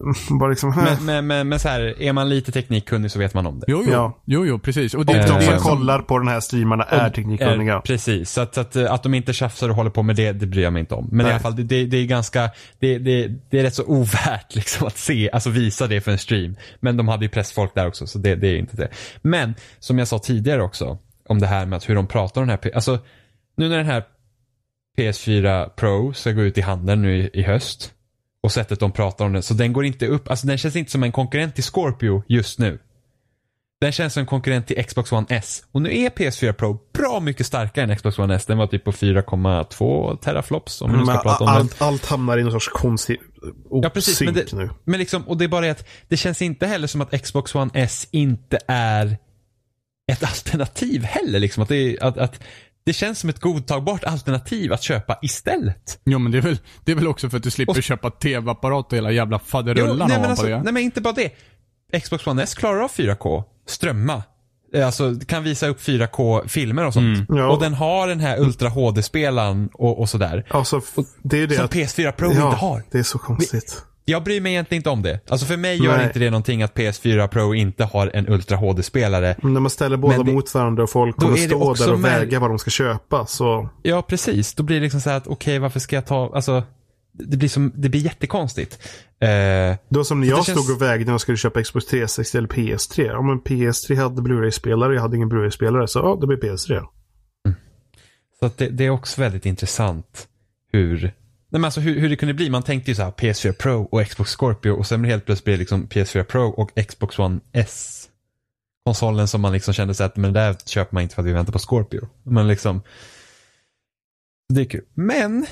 [LAUGHS] bara liksom, Men, men, men, men så här, är man lite teknikkunnig så vet man om det. Jo, jo. Ja. jo, jo precis. Och och det, de det som är som- kollar på den här streamarna är teknikkunniga. Eh, precis, så att, så att, eh, att de inte tjafsar och håller på med det, det bryr jag mig inte om. Men i Nej. alla fall, det, det, det är ganska, det, det, det är rätt så ovärt [LAUGHS] liksom att se, alltså visa det för en stream. Men de hade ju pressfolk där också, så det, det är inte det. Men, som jag sa tidigare också, om det här med att hur de pratar om den här, alltså nu när den här PS4 Pro ska gå ut i handeln nu i, i höst och sättet de pratar om den, så den går inte upp, alltså den känns inte som en konkurrent till Scorpio just nu. Den känns som en konkurrent till Xbox One S. Och nu är PS4 Pro bra mycket starkare än Xbox One S. Den var typ på 4,2 teraflops om vi nu ska Men prata om den. allt, allt hamnar i någon sorts konstig Ja precis, men, det, nu. men liksom, och det är bara det att det känns inte heller som att Xbox One S inte är ett alternativ heller. Liksom. Att det, att, att det känns som ett godtagbart alternativ att köpa istället. Jo men det är väl, det är väl också för att du slipper Och- köpa tv-apparat och hela jävla faderullan ovanpå alltså, det. nej men inte bara det. Xbox One S klarar av 4K, strömma. Eh, Alltså kan visa upp 4K-filmer och sånt. Ja. Och den har den här Ultra HD-spelaren och, och sådär. Alltså, det är det Som att, PS4 Pro ja, inte har. det är så konstigt. Jag bryr mig egentligen inte om det. Alltså för mig gör Nej. inte det någonting att PS4 Pro inte har en Ultra HD-spelare. Men när man ställer båda det- mot varandra och folk kommer stå där och med- väga vad de ska köpa så... Ja, precis. Då blir det liksom så här att okej, varför ska jag ta, alltså det blir, som, det blir jättekonstigt. Eh, Det var som när jag känns- stod och vägde när jag skulle köpa Xbox 360 eller PS3. Ja men PS3 hade Blu-ray-spelare, jag hade ingen Blu-ray-spelare. Så ja, det blir PS3. så att det, det är också väldigt intressant hur, nej men alltså hur, hur det kunde bli. Man tänkte ju så här PS4 Pro och Xbox Scorpio och sen helt plötsligt blir det liksom PS4 Pro och Xbox One S. Konsolen som man liksom kände sig att men det där köper man inte för att vi väntar på Scorpio. Men liksom. Det är kul. Men.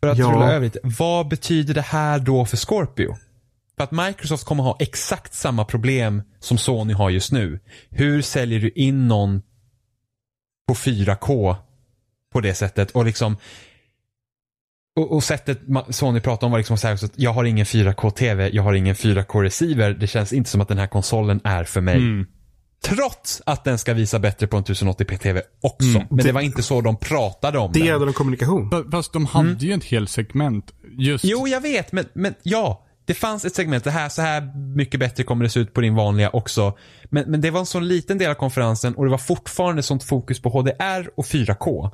För att Ja. rulla över lite. Vad betyder det här då för Scorpio? För att Microsoft kommer ha exakt samma problem som Sony har just nu. Hur säljer du in någon på 4K på det sättet och liksom och, och sättet Sony pratar om var liksom så här också att jag har ingen 4K-TV, jag har ingen 4K-receiver. Det känns inte som att den här konsolen är för mig. Mm. Trots att den ska visa bättre på en 1080p-TV också. Mm. Men det Det- var inte så de pratade om Det är en kommunikation. Fa- Fast de hade ju ett helt segment just... Jo, jag vet, men, men ja. Det fanns ett segment, det här, så här mycket bättre kommer det se ut på din vanliga också. Men, men det var en sån liten del av konferensen och det var fortfarande sånt fokus på HDR och 4K.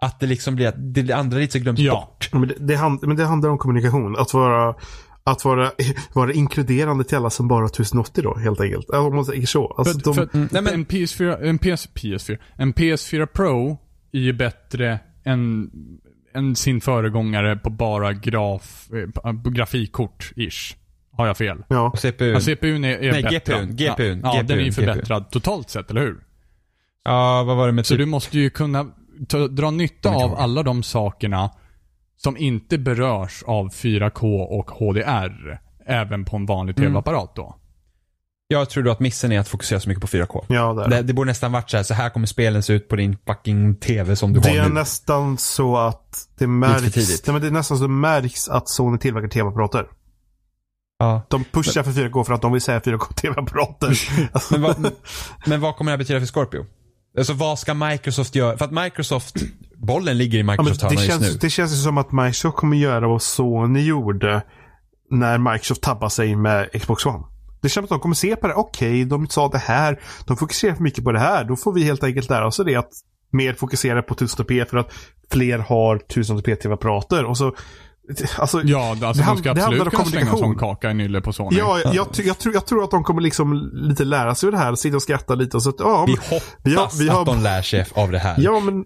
Att det liksom blir att det andra lite glöms Ja. bort. Men det, det, hand, men det handlar om kommunikation. Att vara, att vara, [LAUGHS] vara inkluderande till alla som bara har 1080 då, helt enkelt. Ja, Om man säger så. Alltså, För, de, för att nej, men- en PS4, en PS, PS4, en PS4 Pro är ju bättre än, än sin föregångare på bara graf, eh, på grafikkort-ish. Har jag fel? ja. Och CPU. Ja, CPUn är, är Nej, bättre. GPUn, GPUn, Ja, ja den är ju GPUn. förbättrad totalt sett, eller hur? ja, vad var det med Så typ? du måste ju kunna ta, dra nytta av alla de sakerna som inte berörs av 4K och HDR. Även på en vanlig Mm. tv-apparat då. Jag tror då att missen är att fokusera så mycket på 4K. Ja, där. Det, det borde nästan varit så här, så här kommer spelen se ut på din fucking TV som du Det har är nu. nästan så att det märks. Nej, men det är nästan så det märks att Sony tillverkar tv-apparater. Ja. De pushar för 4K för att de vill säga 4K tv-apparater. [LAUGHS] Men, vad, [LAUGHS] men vad kommer det här betyda för Scorpio? Alltså vad ska Microsoft göra? För att Microsoft, [CLEARS THROAT] bollen ligger i ja, Microsoft det, hörna just känns, nu. det känns ju som att Microsoft kommer göra vad Sony gjorde när Microsoft tabbade sig med Xbox One. Det känns som att de kommer se på det. Okej, de sa det här. De fokuserar för mycket på det här. Då får vi helt enkelt lära oss det att mer fokusera på 1080p för att fler har 1080p tv-apparater. Och så, alltså, Ja, alltså Det de ska det absolut kunna slänga en sån kaka i nylle på Sony. Ja, jag, jag, jag, tror, jag tror att de kommer liksom lite lära sig av det här. Sitta och skratta lite och så att, ja, Vi hoppas vi har- vi har- att de lär sig av det här. ja men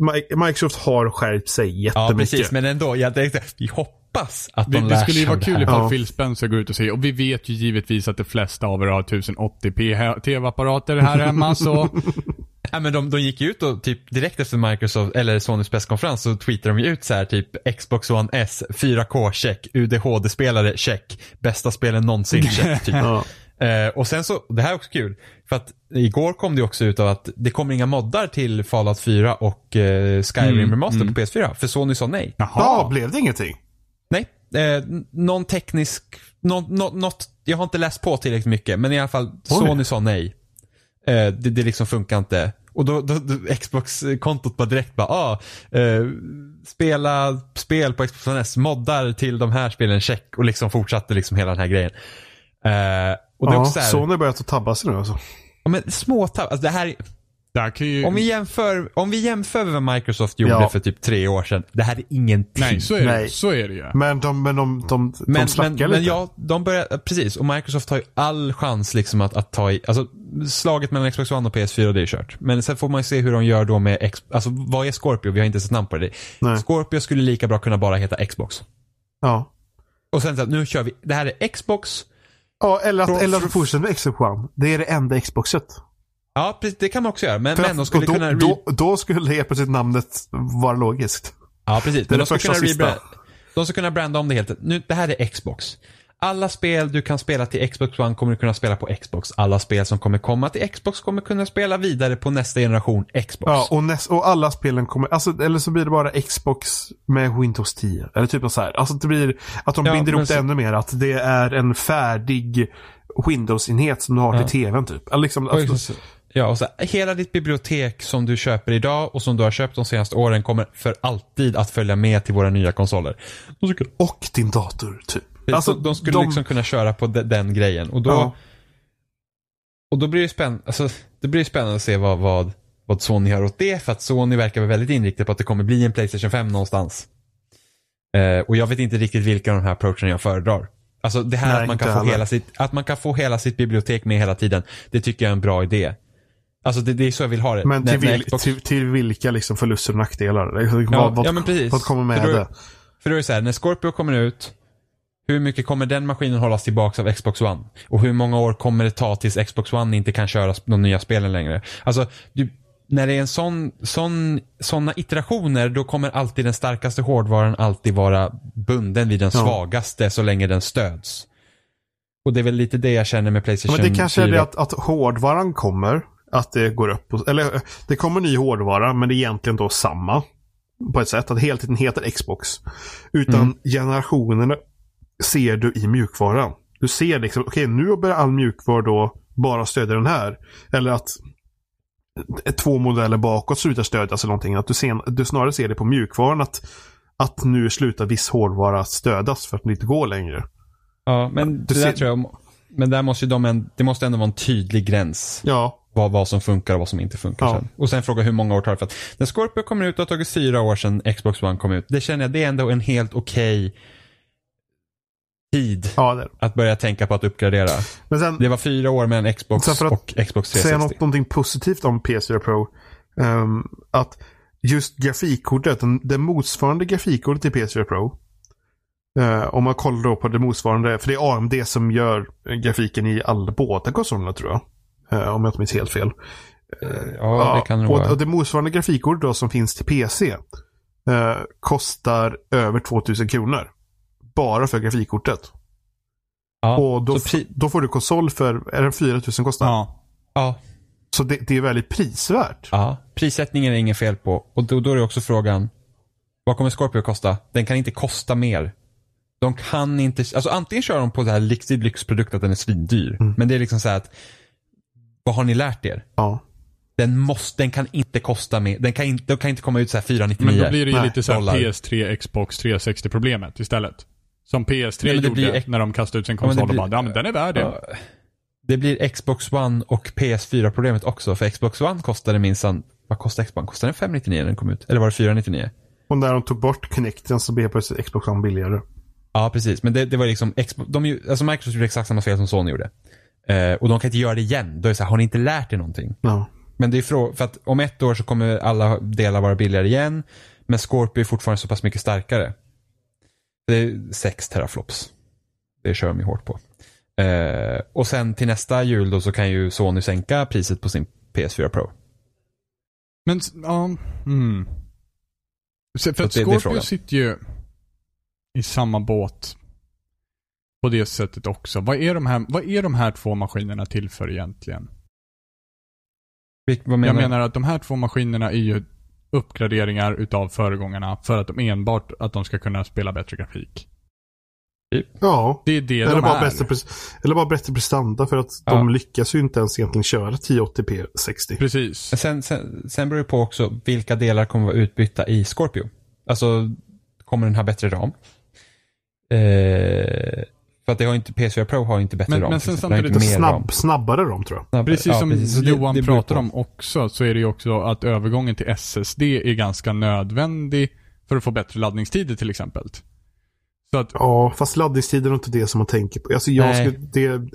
Mi- Microsoft har skärpt sig Ja, jättemycket. precis. Men ändå, jag tänkte, vi hoppas att Det, de det lär skulle ju sig av vara det kul ifall Ja. Phil Spencer går ut och säger, och vi vet ju givetvis att de flesta av er har 1080p he- tv-apparater här hemma, så [LAUGHS] Ja, men de, de gick ju ut och typ direkt efter Microsoft, eller Sonys presskonferens så tweetade de ju ut så här typ Xbox One S, 4K check, UDHD-spelare check, bästa spelen någonsin check. [LAUGHS] Typ. Ja. Eh, och sen så, det här är också kul, för att igår kom det också ut av att det kommer inga moddar till Fallout 4 och eh, Skyrim Mm, Remaster mm. på PS4, för Sony sa nej. jaha. ja, blev det ingenting? Nej, eh, någon teknisk, nå, nå, något, jag har inte läst på tillräckligt mycket, men i alla fall Sony sa nej. Eh, det, det liksom funkar inte. Och då, då, då Xbox-kontot bara direkt bara, ah, eh, spela spel på Xbox One S, moddar till de här spelen, check. Och liksom fortsatte liksom hela den här grejen. Eh, och det är Ja, också så här, Sony börjat att tabba sig nu alltså. ja, men småtapp, alltså det här, ju... om vi jämför, om vi jämför med vad Microsoft gjorde Ja. för typ tre år sedan, det här är ingenting. Nej, så är, Det, Nej. så är det ju. Men de, men de, de, de Men, men, lite. men ja, de börjar, precis. Och Microsoft har ju all chans liksom att, att ta i, alltså slaget mellan Xbox One och PS4 det är kört. Men sen får man ju se hur de gör då med, X, alltså vad är Scorpio? Vi har inte sett namn på det. Nej. Scorpio skulle lika bra kunna bara heta Xbox. Ja. Och sen så att nu kör vi, det här är Xbox. Ja, eller att, Från- eller att fortsätter med Xbox One. Det är det enda Xboxet. Ja, precis, det kan man också göra. Men, men de skulle då, kunna... Då, då skulle helt plötsligt namnet vara logiskt. ja, precis. det är Men de det skulle första kunna sista. rebrand, De ska kunna branda om det helt. Nu, det här är Xbox. Alla spel du kan spela till Xbox One kommer du kunna spela på Xbox. Alla spel som kommer komma till Xbox kommer kunna spela vidare på nästa generation Xbox. Ja, och, näst, och alla spelen kommer, alltså, eller så blir det bara Xbox med Windows 10. Eller typ så här. Alltså det blir, att de Ja, binder ihop det så- ännu mer. Att det är en färdig Windows-enhet som du har Ja. till tvn typ. Eller liksom, alltså, så- Ja, och så, hela ditt bibliotek som du köper idag och som du har köpt de senaste åren kommer för alltid att följa med till våra nya konsoler. De skulle, och din dator typ. alltså, de skulle liksom kunna köra på de, den grejen. Och då, Ja. och då blir det spännande, alltså, det blir spännande att se vad, vad, vad Sony gör åt det. För att Sony verkar vara väldigt inriktad på att det kommer bli en Playstation 5 någonstans. Eh, och jag vet inte riktigt vilka av de här approacherna jag föredrar. Alltså det här Nej, att, man kan få heller. hela sitt, att man kan få hela sitt bibliotek med hela tiden. Det tycker jag är en bra idé. Alltså det, det är så jag vill ha det. Men till, när Xbox- till, till vilka liksom förluster och nackdelar? Ja, vad, vad, ja, men precis. vad kommer med För då- det? För då är det så här, när Scorpio kommer ut, hur mycket kommer den maskinen hållas tillbaka av Xbox One? Och hur många år kommer det ta tills Xbox One inte kan köra de nya spelen längre? Alltså, du, när det är en sån, sån, såna iterationer, då kommer alltid den starkaste hårdvaran alltid vara bunden vid den Ja. svagaste så länge den stöds. Och det är väl lite det jag känner med Playstation men det kanske är 4. det att, att hårdvaran kommer. Att det går upp. och- Eller det kommer ny hårdvara men det är egentligen då samma. På ett sätt. Att hela tiden heter Xbox. Utan Mm. generationerna ser du i mjukvaran. Du ser liksom, okej nu börjar all mjukvara då bara stödja den här. Eller att två modeller bakåt slutar stödjas eller någonting. Att du, sen, du snarare ser det på mjukvaran att, att nu slutar viss hårdvara att stödas för att det inte går längre. Ja, men Du det där ser- tror jag, men där måste ju de en, det måste ändå vara en tydlig gräns. Ja, vad, vad som funkar och vad som inte funkar Ja. sen. Och sen fråga hur många år tar det för att när Scorpio kommer ut, det har tagit fyra år sedan Xbox One kom ut. Det känner jag, det är ändå en helt okej tid ja att börja tänka på att uppgradera. Sen, Det var fyra år Xbox Sen för att och Xbox säga 360. något, någonting positivt om PS4 Pro. ehm, att just grafikkortet, den, det motsvarande grafikkortet i PS4 Pro. eh, om man kollar då på det motsvarande, för det är AMD som gör grafiken i alla båda konsolerna tror jag. Eh, om jag inte minns helt fel. Ja, det kan det vara. och det motsvarande grafikkortet då som finns till PC eh, kostar över 2000 kronor. Bara för grafikkortet. Ja, Och då, då får du konsol för, är det 4000 kostar? Ja. ja, Så det, det är väldigt prisvärt. ja, prissättningen är inget fel på. Och då, då är det också frågan, vad kommer Scorpio kosta? Den kan inte kosta mer. De kan inte, alltså antingen kör de på det här lyxprodukt att den är svindyr. Mm. Men det är liksom så här att, vad har ni lärt er? Ja. Den måste, den kan inte kosta mer. Den kan inte, den kan inte komma ut så här 499. Men då blir det ju lite så här dollar. PS3, Xbox 360 problemet istället. Som PS3 Nej, gjorde blir när de kastade ut sin Ja, konsol och blir- bara, ja men den är värd det. Ja. Det blir Xbox One och PS4 problemet också. För Xbox One kostade minsann, vad kostade Xbox One? Kostade den 599 när den kom ut? Eller var det 499? Och när de tog bort Connecten så blev plötsligt Xbox One billigare. Ja, precis. Men det, det var liksom, Xbox, de, ju- alltså Microsoft gjorde exakt samma fel som Sony gjorde. Eh, och de kan inte göra det igen. Då är det så här, har ni inte lärt er någonting? Ja. Men det är frå- för att om ett år så kommer alla delar vara billigare igen. Men Scorpio är fortfarande så pass mycket starkare. Det är 6 teraflops. Det kör de ju hårt på. Eh, och sen till nästa jul då så kan ju Sony sänka priset på sin PS4 Pro. Men, ja, mm. För att är Scorpio sitter ju i samma båt på det sättet också. Vad är de här, vad är de här två maskinerna till för egentligen? Vil- vad menar Jag du? menar att de här två maskinerna är ju uppgraderingar utav föregångarna för att de enbart att de ska kunna spela bättre grafik. Ja. Det är det Eller de bara, är. bättre, eller bara bättre prestanda för att Ja. de lyckas ju inte ens egentligen köra 1080p 60. Precis. Sen, sen, sen beror det på också vilka delar kommer vara utbytta i Scorpio. Alltså, kommer den ha bättre ram? Eh, för att det har inte, PS4 Pro har inte bättre Men- ram. men sen samtidigt inte mer ram. Snabb, snabbare ram tror jag. Snabbare. Precis Ja, som precis. Det- Johan det beror pratar om också så är det ju också att övergången till SSD är ganska nödvändig för att få bättre laddningstider till exempel. Så att, Ja, fast laddningstiden är inte det som man tänker på. Alltså jag Nej. skulle, det,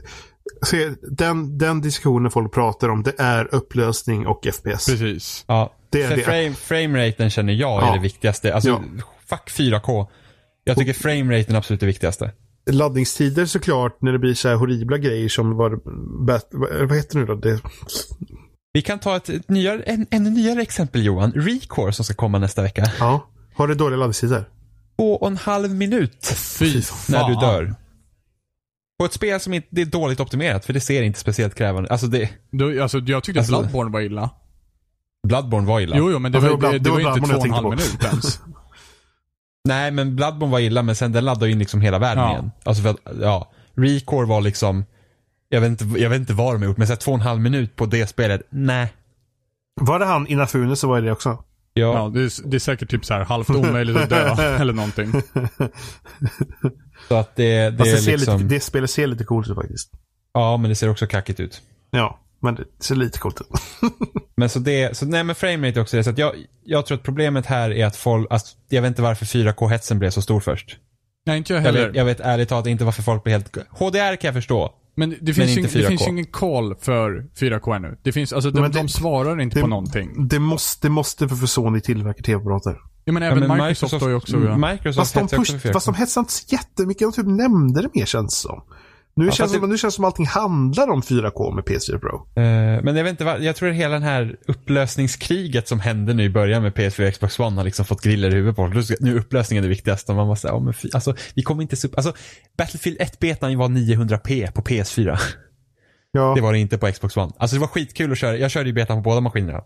se, den, den diskussionen folk pratar om, det är upplösning och FPS. precis. Ja, Det är det. frame, frameraten känner jag är Ja. det viktigaste. Alltså, Ja. fuck 4K. Jag tycker frameraten är absolut det viktigaste. Laddningstider såklart när det blir så här horribla grejer som var, vad heter det nu då? Det, Vi kan ta ett, ett nyare, en, ännu nyare exempel Johan. Recore som ska komma nästa vecka. ja, har det dåliga laddningstider? Två och en halv minut Fy när du fan. dör. På ett spel som inte det är dåligt optimerat, för det ser inte speciellt krävande. Alltså det, Då, alltså, jag tyckte Alltså- Bloodborne var illa. Bloodborne var illa. Jo, jo, men det Ja, det var, var det, Blood- det det var var inte två och en halv minut ens. [LAUGHS] Nej, men Bloodborne var illa, men sen den laddade in liksom hela världen Ja. igen. Alltså för att, ja. Recore var liksom, jag vet inte, jag vet inte vad de har gjort, men så här, två och en halv minut på det spelet, nej. Var det han Inafune så var det också? Ja, Ja, det, är, det är säkert typ så här halvt omöjligt att dö [LAUGHS] eller någonting. så att det, det Fast det, liksom, lite, det spelet ser lite coolt ut faktiskt. ja men det ser också kackigt ut. Ja, men det ser lite coolt ut. [LAUGHS] Men så det, så nej men framerate är också det. Så att jag, jag tror att problemet här är att folk, alltså, jag vet inte varför 4K-hetsen blev så stor först. Nej, inte jag Jag heller. vet, jag vet ärligt talat inte varför folk blir helt, HDR kan jag förstå. Men det finns, ju, inte ing- det 4K. finns ju ingen call för 4K ännu. Det finns, alltså de, Men det- de svarar inte det- på någonting. Det måste, det måste för, för Sony tillverka tv-apparater. Ja, men Ja, även men Microsoft, har ju också... Ja. Microsoft Fast de, push, för 4K. fast de hetsar inte så jättemycket. De typ nämnde det mer känns som. Nu, fast känns det, det- nu känns det som allting handlar om 4K med PS4 Pro. Eh, men jag vet inte vad, jag tror att hela den här upplösningskriget som hände nu i början med PS4 och Xbox One har liksom fått griller i huvudet på folk. Nu är upplösningen det viktigaste och man säga, ja men fy, alltså vi kommer inte, sup- alltså Battlefield 1-betan var 900p på PS4. Ja, Det var det inte på Xbox One. Alltså det var skitkul att köra, jag körde ju betan på båda maskinerna.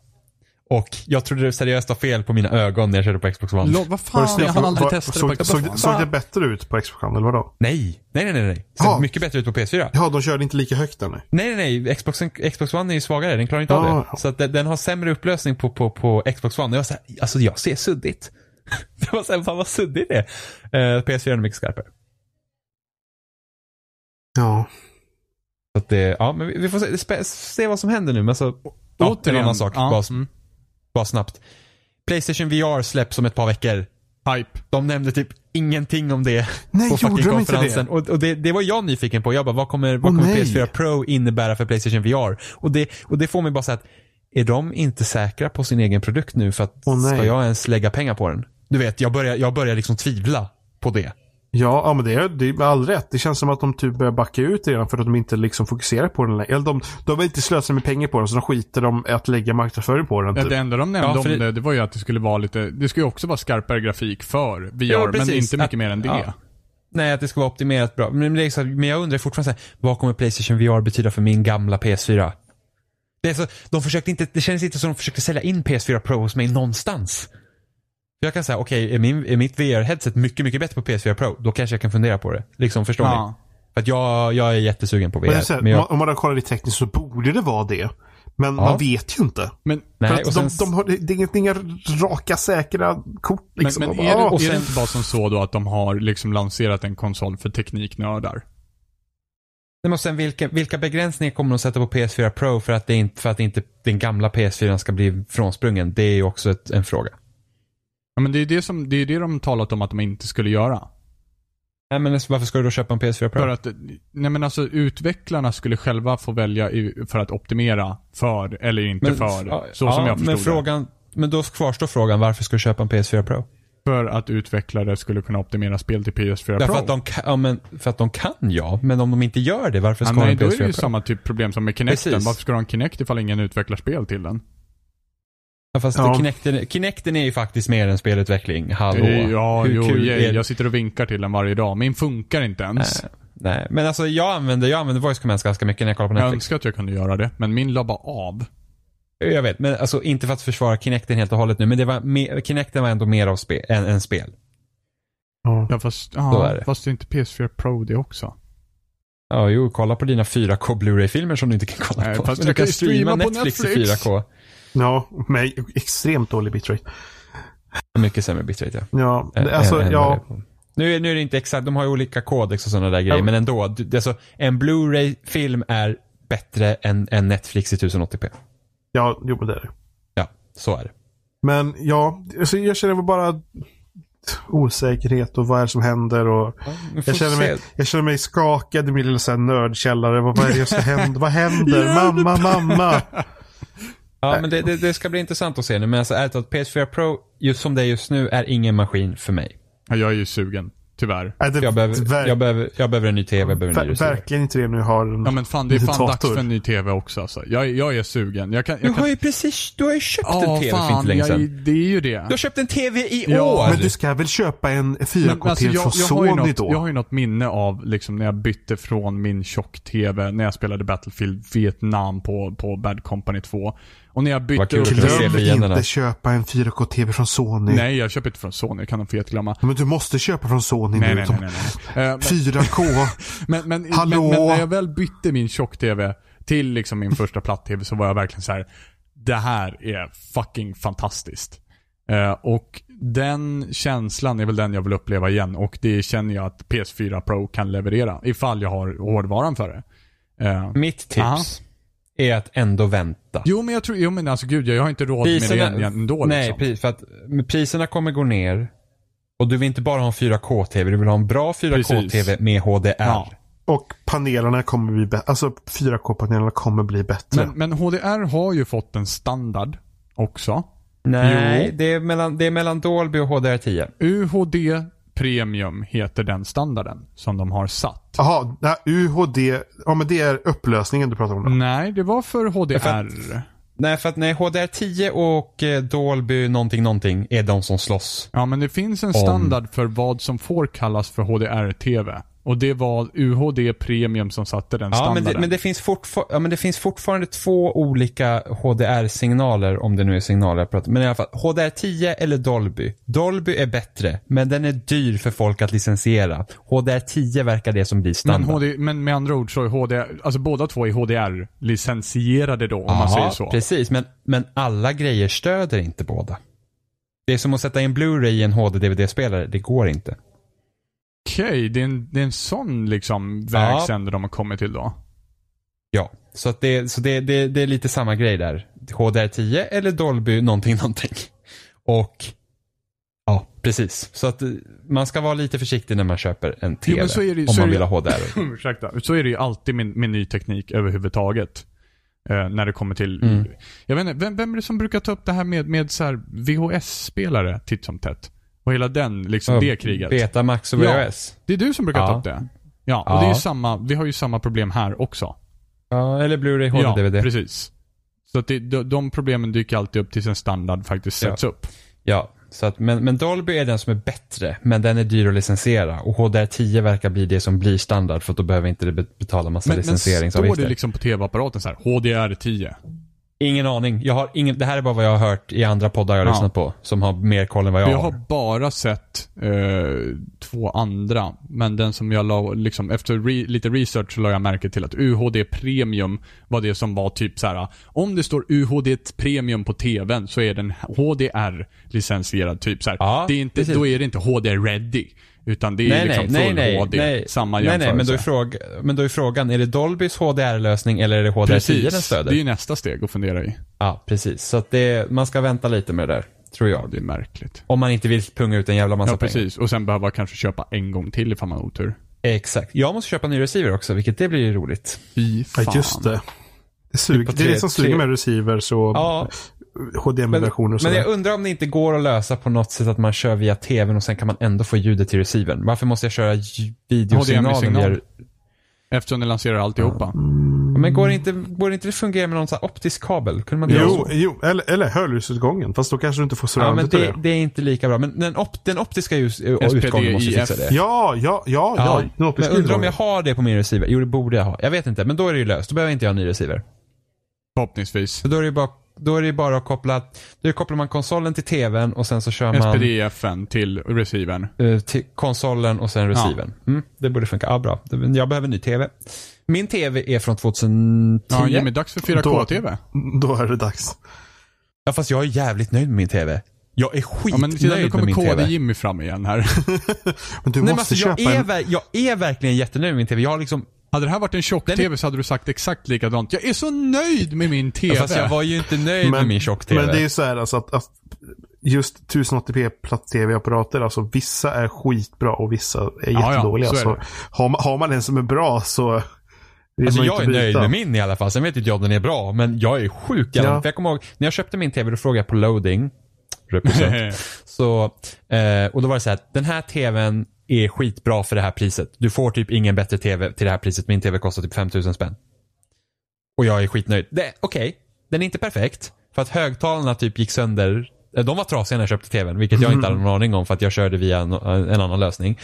Och jag trodde det seriöst var fel på mina ögon när jag körde på Xbox One. Lo, vad fan, jag hann aldrig Var- testa såg, det på såg, Xbox såg, One. det bättre ut på Xbox One eller vadå? Nej, nej, nej, nej. nej. Det ser Ja. mycket bättre ut på PS4. Ja, de körde inte lika högt nu. Nej, nej, nej. Xbox, Xbox One är ju svagare. Den klarar inte Ja, av det. Så att den, den har sämre upplösning på, på, på Xbox One. Och jag var så här, alltså jag ser suddigt. [LAUGHS] det var såhär, fan vad suddigt det är. Uh, PS4 är mycket skarpare. Ja. Så att det, ja, men vi, vi får se, se vad som händer nu. Men så, ja, en Återigen. annan sak. Ja, Bara, mm. Bara snabbt. Playstation VR släpps om ett par veckor. Hype. De nämnde typ ingenting om det Nej, på fucking konferensen. det? Och, och det, det var jag nyfiken på. Jag bara, vad kommer, vad Åh, kommer nej. PS4 Pro innebära för Playstation VR? Och det, och det får mig bara säga att, är de inte säkra på sin egen produkt nu för att, nej. ska jag ens lägga pengar på den? Du vet, jag börjar, jag börjar liksom tvivla på det. Ja, ja men det är, det är med all rätt. Det känns som att de typ börjar backa ut redan för att de inte liksom fokuserar på den längre. Eller de, de vill inte slösa med pengar på den så de skiter om att lägga marknadsföring på den. Ja, Typ. det enda de nämnde Ja, för om det- det, var ju att det skulle vara lite, det skulle ju också vara skarpare grafik för VR, Ja, men inte mycket Att- mer än det. ja. Nej, att det ska vara optimerat bra. Men, det är så, men jag undrar fortfarande, så här, vad kommer Playstation VR betyda för min gamla PS4? Det, är så, de försökte inte, det känns inte som de försökte sälja in PS4 Pro hos mig någonstans. Jag kan säga, okej, är, min, är mitt VR-headset mycket, mycket bättre på PS4 Pro? Då kanske jag kan fundera på det. Liksom, förstår ni? Ja. För att jag, jag är jättesugen på VR. Men säger, men jag, Om man kollar det tekniskt så borde det vara det. Men Ja. man vet ju inte. Men, nej, att och sen, de, de har, det är inget- inga raka, säkra kort. men, Liksom. men De är, det, "Ah." och är det sen- inte bara som så då att de har liksom lanserat en konsol för tekniknördar? Nej, men och sen vilka, vilka begränsningar kommer de sätta på PS4 Pro för att, det inte, för att inte den gamla PS4 ska bli frånsprungen? Det är ju också ett, en fråga. Ja men det är det som, det är det de talat om att de inte skulle göra. Nej, men varför ska du då köpa en PS4 Pro? För att, nej men alltså utvecklarna skulle själva få välja för att optimera för eller inte för. ja, så ja, som jag förstod men det. frågan, Men då kvarstår frågan, varför ska du köpa en PS4 Pro? För att utvecklare skulle kunna optimera spel till PS4 Därför Pro. att, de kan, ja, men, för att de kan ja, men om de inte gör det, varför ja, ska nej, de då en är PS4 det ju Pro? samma typ problem som med Kinecten. Precis. Varför ska du ha en Kinect ifall ingen utvecklar spel till den? Ja, fast Ja. Kinecten, Kinecten är ju faktiskt mer än spelutveckling. Hallå. Eh, Ja, Hur jo, kul yeah, är jag sitter och vinkar till den varje dag. Min funkar inte ens. Nej, nej, men alltså jag använder, jag använder voice commands ganska mycket när jag kollar på jag Netflix. önskar att jag kunde göra det, men min la bara av. Jag vet, men alltså inte för att försvara Kinecten helt och hållet nu, men det var mer, Kinecten var ändå mer av spel, än, än spel. Ja. Fast, ja, är det. fast det är inte PS4 Pro det också. Ja, jo, kolla på dina 4K Blu-ray-filmer som du inte kan kolla Nej, på. fast Men jag du kan kan streama streama på Netflix, i Netflix. 4K. Ja, med extremt dålig bitrate. Mycket sämre bitrate, ja. Ja, det- alltså, än ja. Nu, är- nu är det inte exakt, de har ju olika kodex och sådana där grejer, Ja. men ändå. Du, alltså, en Blu-ray-film är bättre än, än Netflix i 1080p. Ja, jo men det är det. Ja, så är det. Men ja, alltså, jag känner bara osäkerhet och vad är det som händer och får jag känner, mig, se. jag känner mig skakad i min lilla så här nördkällare. Vad, vad är det som händer? Vad händer? [LAUGHS] mamma, mamma. [LAUGHS] Ja, men det, det, det ska bli intressant att se nu. Men alltså, ärligt talat, PS4 Pro, just som det är just nu, är ingen maskin för mig. Ja, jag är ju sugen, tyvärr. Nej, det, Jag behöver, ver- jag behöver, jag behöver en ny TV, jag behöver en ny ver- receiver. verkligen inte det jag har en Ja men fan, det är fan dags för en ny TV också alltså. Jag, jag är sugen. Jag kan... Du Jag kan... har ju precis, du har ju köpt Ja, en TV för fan, inte länge jag, sedan. det är ju det. Du har köpt en TV i Ja, år! Men du ska väl köpa en 4K-TV alltså, jag, från jag, har ju Sony något, då? jag har ju något minne av liksom när jag bytte från min tjock-TV när jag spelade Battlefield Vietnam på, på Bad Company 2. Och när jag bytte upp... Glöm fienderna. inte köpa en 4K-TV från Sony. Nej, jag köper inte från Sony, det kan de fet glömma. Men du måste köpa från Sony Nej, nu. nej, nej, nej. nej. Eh, men- 4K. [LAUGHS] Men, men, Hallå? men, men när jag väl bytte min tjock-tv till liksom min första platt-tv så var jag verkligen så här. Det här är fucking fantastiskt. Eh, och den känslan är väl den jag vill uppleva igen och det känner jag att PS4 Pro kan leverera ifall jag har hårdvaran för det. Eh, Mitt tips Aha. Är att ändå vänta. jo men jag tror, jo men alltså gud jag har inte råd med det ändå nej, liksom. för att priserna kommer gå ner. Och du vill inte bara ha en 4K-TV, du vill ha en bra 4K-TV Precis. med HDR. Ja. Och panelerna kommer bli bättre. Alltså 4K-panelerna kommer bli bättre. Men, men HDR har ju fått en standard också. Nej, Jo. det är, mellan, det är mellan Dolby och HDR10. UHD Premium heter den standarden som de har satt. Jaha, UHD. Ja men det är upplösningen du pratar om då. Nej, det var för HDR. För Nej, för att nej, HDR10 och eh, Dolby någonting någonting är de som slåss. Ja, men det finns en standard för vad som får kallas för HDR-TV. Och det var UHD Premium som satte den Ja, standarden. men det, men, det finns ja, men det finns fortfarande två olika HDR-signaler, om det nu är signaler jag pratar Men i alla fall, HDR10 eller Dolby. Dolby är bättre, men den är dyr för folk att licensiera. HDR10 verkar det som blir men, standard. HD, men med andra ord så är HDR, alltså båda två är HDR-licensierade då, om man Ja, säger så. precis. Men, men alla grejer stöder inte båda. Det är som att sätta in Blu-ray i en HD-DVD-spelare. Det går inte. Okej, det, är en, det är en sån liksom vägsände de har kommit till då. Ja, så, att det, så det, det, det är lite samma grej där. HDR10 eller Dolby någonting, någonting. Och ja, precis. Så att eh, man ska vara lite försiktig när man köper en TV. är det- om man vill det- ha HDR. [LAUGHS] Ursäkta. Så är det ju alltid med, med ny teknik överhuvudtaget. Eh, när det kommer till... Mm. Jag vet inte, vem, vem är det som brukar ta upp det här med, med så VHS-spelare titt som tätt? Och hela den, liksom det kriget. Betamax och Ja. VHS. Det är du som brukar Ja. ta upp det. Ja, och Ja. det är ju samma, vi har ju samma problem här också. Ja, eller Blu-ray HD-DVD. Ja, Ja, precis. Så att det, de, de problemen dyker alltid upp tills en standard faktiskt Ja. sätts upp. så att, men, men Dolby är den som är bättre, men den är dyr att licensiera. Och HDR10 verkar bli det som blir standard, för att då behöver inte det be- betala massa Men, men står det liksom på tv-apparaten så här HDR10? Ingen aning. Jag har ingen, det här är bara vad jag har hört i andra poddar jag har Ja. lyssnat på. Som har mer koll än vad jag, Jag har. har bara sett eh, två andra. Men den som jag la, liksom, efter re, lite research så la jag märke till att UHD Premium var det som var typ så här. Om det står UHD Premium på TVn så är den HDR licensierad typ så. Ja, det är inte, precis. då är det inte HDR ready. Utan det är Nej, liksom nej, full nej, nej, HD. nej. Samma nej, jämförelse. nej, men då, är fråga, men då är frågan, är det Dolbys HDR-lösning eller är det HDR10 den Precis. stöder? Det är ju nästa steg att fundera i. Ja, precis. Så att det, man ska vänta lite med det där, tror Ja, jag. det är märkligt. Om man inte vill punga ut en jävla massa Ja, pengar. precis. Och sen behöva kanske köpa en gång till ifall man har otur. Exakt. Jag måste köpa en ny receiver också, vilket det blir ju roligt. Fy fan. Ja, just det. Det, suger, På det är det som suger tre- med receivers och Ja, HDMI-versioner och men sådär. jag undrar om det inte går att lösa på något sätt att man kör via tvn och sen kan man ändå få ljudet till receivern. Varför måste jag köra videosignalen? Via- Eftersom den lanserar alltihopa. Men går det inte, går det inte det fungera med någon sån här optisk kabel? Kunde man Jo, så? jo eller, eller hörlursutgången. Fast då kanske du inte får Ja, men surroundet det, det. det är inte lika bra. Men den, op, den optiska ljus, SPDIF. utgången måste fixa det. Ja, ja, ja, ja. Ja, men undrar om jag har det på min receiver? Jo, det borde jag ha. Jag vet inte, men då är det ju löst. Då behöver inte jag en ny receiver. Förhoppningsvis. Så då är det ju bara då är det bara att koppla, då kopplar man konsolen till tvn och sen så kör man SPDFen till receivern. eh, till konsolen och sen receivern. Mm, det borde funka. Ja, bra. Jag behöver en ny tv. Min tv är från 2010. Ja, Jimmy, dags för 4K-TV. Då är det dags. Ja, fast jag är jävligt nöjd med min tv. Jag är Ja, skitnöjd men titta, nu med kommer min KD tv. Jimmy fram igen här. [LAUGHS] Men du Nej, men måste alltså, jag, köpa är, en... ver- jag är verkligen jättenöjd med min tv. Jag har liksom, Hade det här varit en tjock-TV så hade du sagt exakt likadant. Jag är så nöjd med min TV. fast jag var ju inte nöjd med min tjock-tv. Men det är ju så här alltså att, att just 1080p platt-tv-apparater, alltså vissa är skitbra och vissa är ja, jättedåliga. så är så det. har, man, har man en som är bra så Alltså jag är nöjd med min i alla fall. Sen vet inte jag om den är bra, men jag är gärna. Ja. För jag kommer ihåg, när jag köpte min tv, då frågade jag på loading. [LAUGHS] Så, eh, och då var det så här, den här tvn är skitbra för det här priset. Du får typ ingen bättre tv till det här priset. Min tv kostar typ 5000 spänn. Och jag är skitnöjd. Okej, den är inte perfekt. För att högtalarna typ gick sönder. eh, De var trasiga när jag köpte tvn, vilket jag inte hade någon aning om för att jag körde via en, en annan lösning.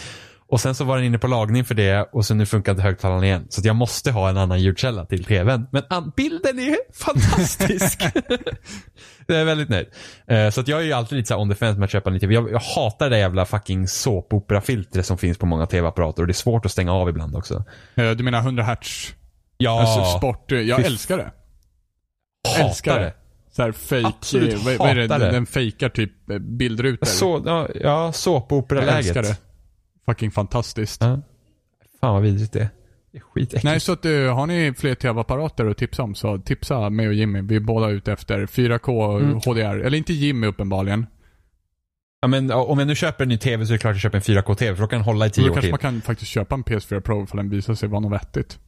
Och sen så var den inne på lagning för det och så nu funkar inte högtalaren igen. Så jag måste ha en annan ljudkälla till tvn. Men bilden är [LAUGHS] fantastisk. [LAUGHS] jag är väldigt nöjd. Eh, så att jag är ju alltid lite så on the fence med att köpa ny tv. Jag, jag hatar det jävla fucking såpopera-filtret som finns på många tv-apparater och det är svårt att stänga av ibland också. Eh, Du menar 100 hertz? Ja, Alltså sport. Jag Fy- älskar det. hatar älskar det. Så här fake, Absolut vad, vad är det? det. Den fejkar typ bildrutor. Så, ja, ja jag såpopera-läget. älskar det. Fucking fantastiskt. Ja. Fan vad vidrigt det är. Det är skitäckligt. Nej, så att, uh, har ni fler tv-apparater att tipsa om så tipsa mig och Jimmy. Vi är båda ute efter 4K Mm. HDR. Eller inte Jimmy uppenbarligen. Ja, men om jag nu köper en ny tv så är det klart att jag köper en 4K-tv för då kan den hålla i Men 10 då år kanske till. man kan faktiskt köpa en PS4 Pro för den visar sig vara något vettigt.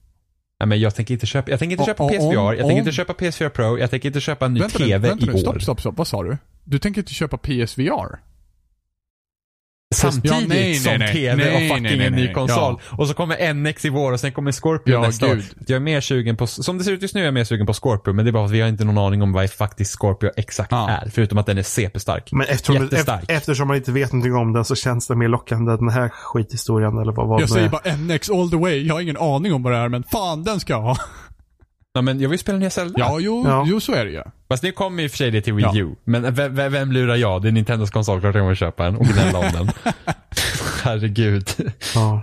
Ja, men jag tänker inte köpa, jag tänker inte köpa och- PSVR, jag om- tänker inte köpa PS4 Pro, jag tänker inte köpa en ny Vänta nu, TV vänta i nu. år. Stopp, stopp, stopp. Vad sa du? Du tänker inte köpa PSVR? Samtidigt Ja, nej, som nej. TV Nej, och fucking nej, nej, en ny konsol. Ja. Och så kommer NX i vår och sen kommer Scorpio Ja, nästa gud. år. Jag är mer sugen på, som det ser ut just nu är jag mer sugen på Scorpio, men det är bara för att vi har inte någon aning om vad faktiskt Scorpio exakt Ja. är. Förutom att den är CP-stark. Men eftersom, Jättestark. ef- eftersom man inte vet någonting om den så känns det mer lockande den här skithistorien eller vad, vad Jag säger är. bara NX all the way. Jag har ingen aning om vad det är, men fan den ska jag ha. Ja, men jag vill spela nya Zelda. Ja, jo, ja. jo så är det ju. Fast nu kommer i och för sig det till Wii U. Men vem, vem, lurar jag? Det är Nintendos konsol, klart jag kommer köpa en och gnälla om den. Herregud. Ja.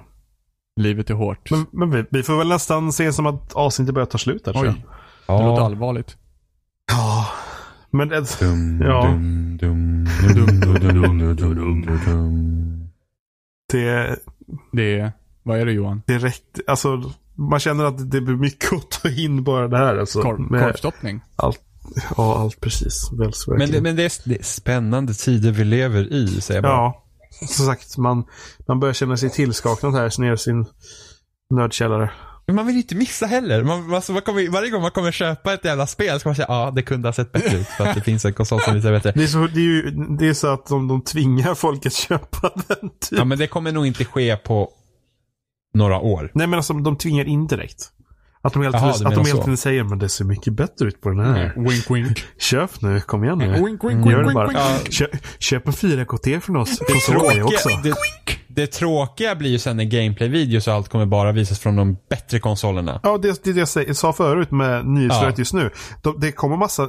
Livet är hårt. Men, men vi, vi, får väl nästan se som att avsnittet börjar ta slut där, tror Jag. Ja. Det låter allvarligt. Ja. Men det... Dum, ja. Dum, dum, det... Det... Vad är det Johan? Det räcker. Alltså, man känner att det blir mycket att ta in bara det här alltså. Korv, Med korvstoppning? allt, ja, allt precis. Väl så Men, det, men det, är, det är spännande tider vi lever i, säger jag bara. Ja, som sagt, man, man börjar känna sig tillskaknad här nere i sin nördkällare. Men man vill inte missa heller. Man, alltså, man kommer, varje gång man kommer köpa ett jävla spel ska man säga ja, det kunde ha sett bättre ut för att det finns en konsol som visar bättre. Det är, så, det är ju det är så att de, de tvingar folk att köpa den typ. Ja, men det kommer nog inte ske på några år. Nej men alltså de tvingar indirekt. Att de hela tiden, att de hela tiden säger men det ser mycket bättre ut på den här. Wink wink. Köp nu, kom igen nu. Wink wink Mm. wink Gör det wink bara. wink. Ja. Köp, en 4KT från oss. Från Sony också. det, det tråkiga blir ju sen när gameplay-videos och allt kommer bara visas från de bättre konsolerna. Ja, det, det är det jag säger- sa förut med nyhetsflödet Ja. just nu. De, det kommer massa...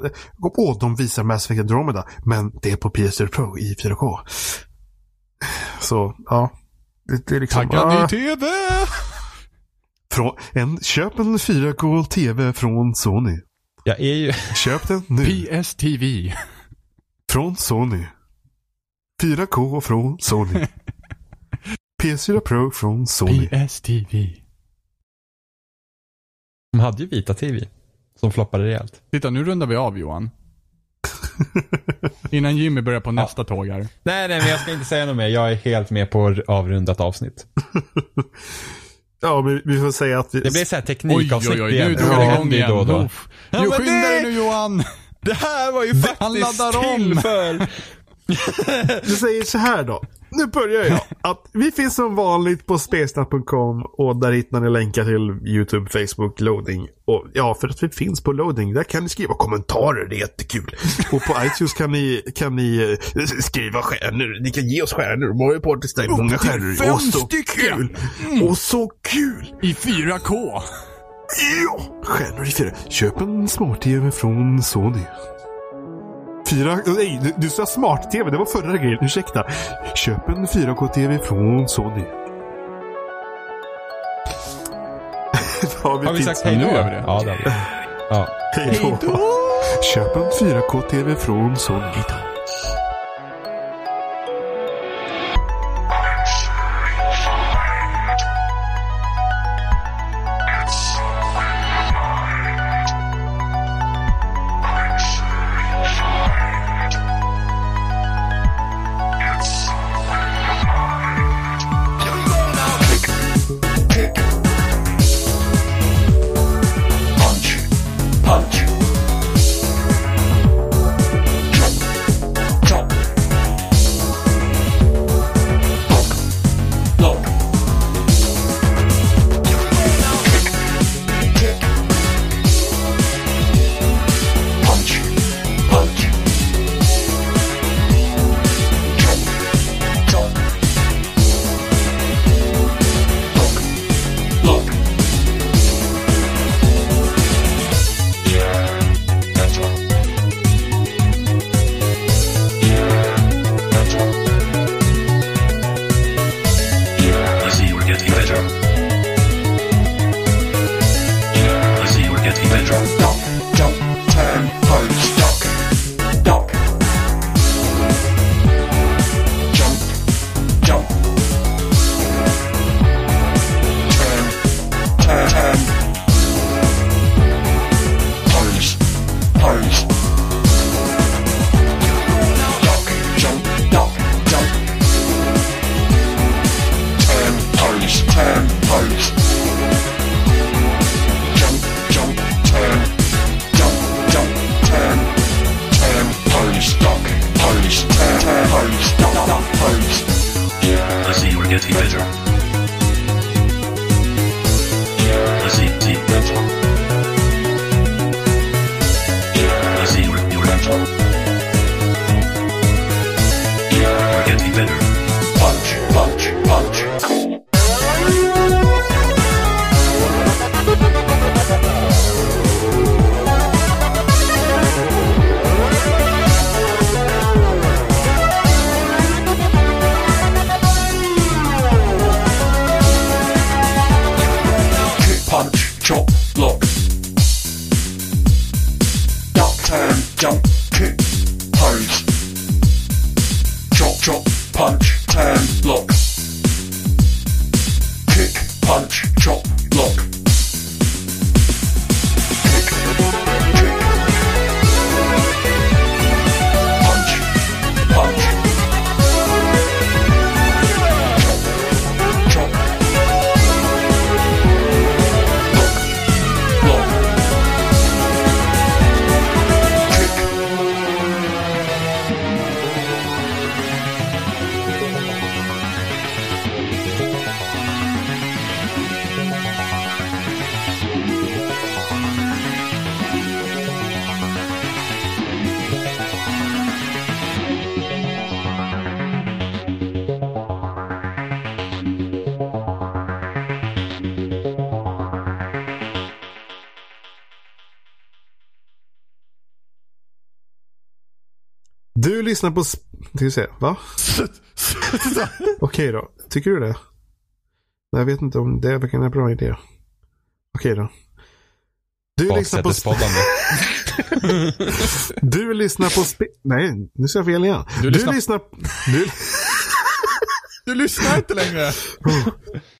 Åh, de visar Mass Effect Andromeda. Men det är på PS4 Pro i 4K. Så, ja. Det, det är liksom... Taggad ah, i TV! från, en, köp en 4K TV från Sony. Jag är ju... Köp den nu. PSTV. Från Sony. 4K från Sony. [LAUGHS] PS4 Pro från Sony. PSTV. De hade ju vita TV. Som floppade rejält. Titta, nu rundar vi av Johan. [LAUGHS] Innan Jimmy börjar på nästa tåg här. Nej, nej, men jag ska inte säga något mer. Jag är helt med på avrundat avsnitt. [LAUGHS] Ja, men vi får säga att vi... Det blir så här Oj, teknikavsnitt oj, oj, igen. nu drog Det det igång igen. då och då. Ja, Jo, skynda det- dig nu Johan! Det här var ju Han faktiskt laddar om. till för... [LAUGHS] Du säger så här då. Nu börjar jag. [LAUGHS] Att vi finns som vanligt på spelsnack.com och där hittar ni länkar till YouTube, Facebook, loading. Och ja, för att vi finns på loading, där kan ni skriva kommentarer, det är jättekul. Och på [LAUGHS] iTunes kan ni, kan ni eh, skriva stjärnor, ni kan ge oss stjärnor. Party ställer många till stjärnor. fem Och så stycken. kul! Och så kul! I 4K. Ja! Stjärnor i fyra. Köp en smart-tv från Sony. Fyra... Nej, du, du sa smart-tv. Det var förra grejen. Ursäkta. Köp en 4K-tv från Sony. [LAUGHS] Har vi, Har vi sagt hej då? vi det. Ja, det har vi. [LAUGHS] Ja. hej då? Köp en 4K-tv från Sony. punch, lyssnar på... Ska vi se, va? Okej då. Tycker du det? Jag vet inte om det verkar en bra idé. Okej då. Du lyssnar på... [LAUGHS] Du lyssnar på... Spe... Nej, nu sa jag fel igen. Du Du lyssnar- lyssnar... Du... Du lyssnar inte längre!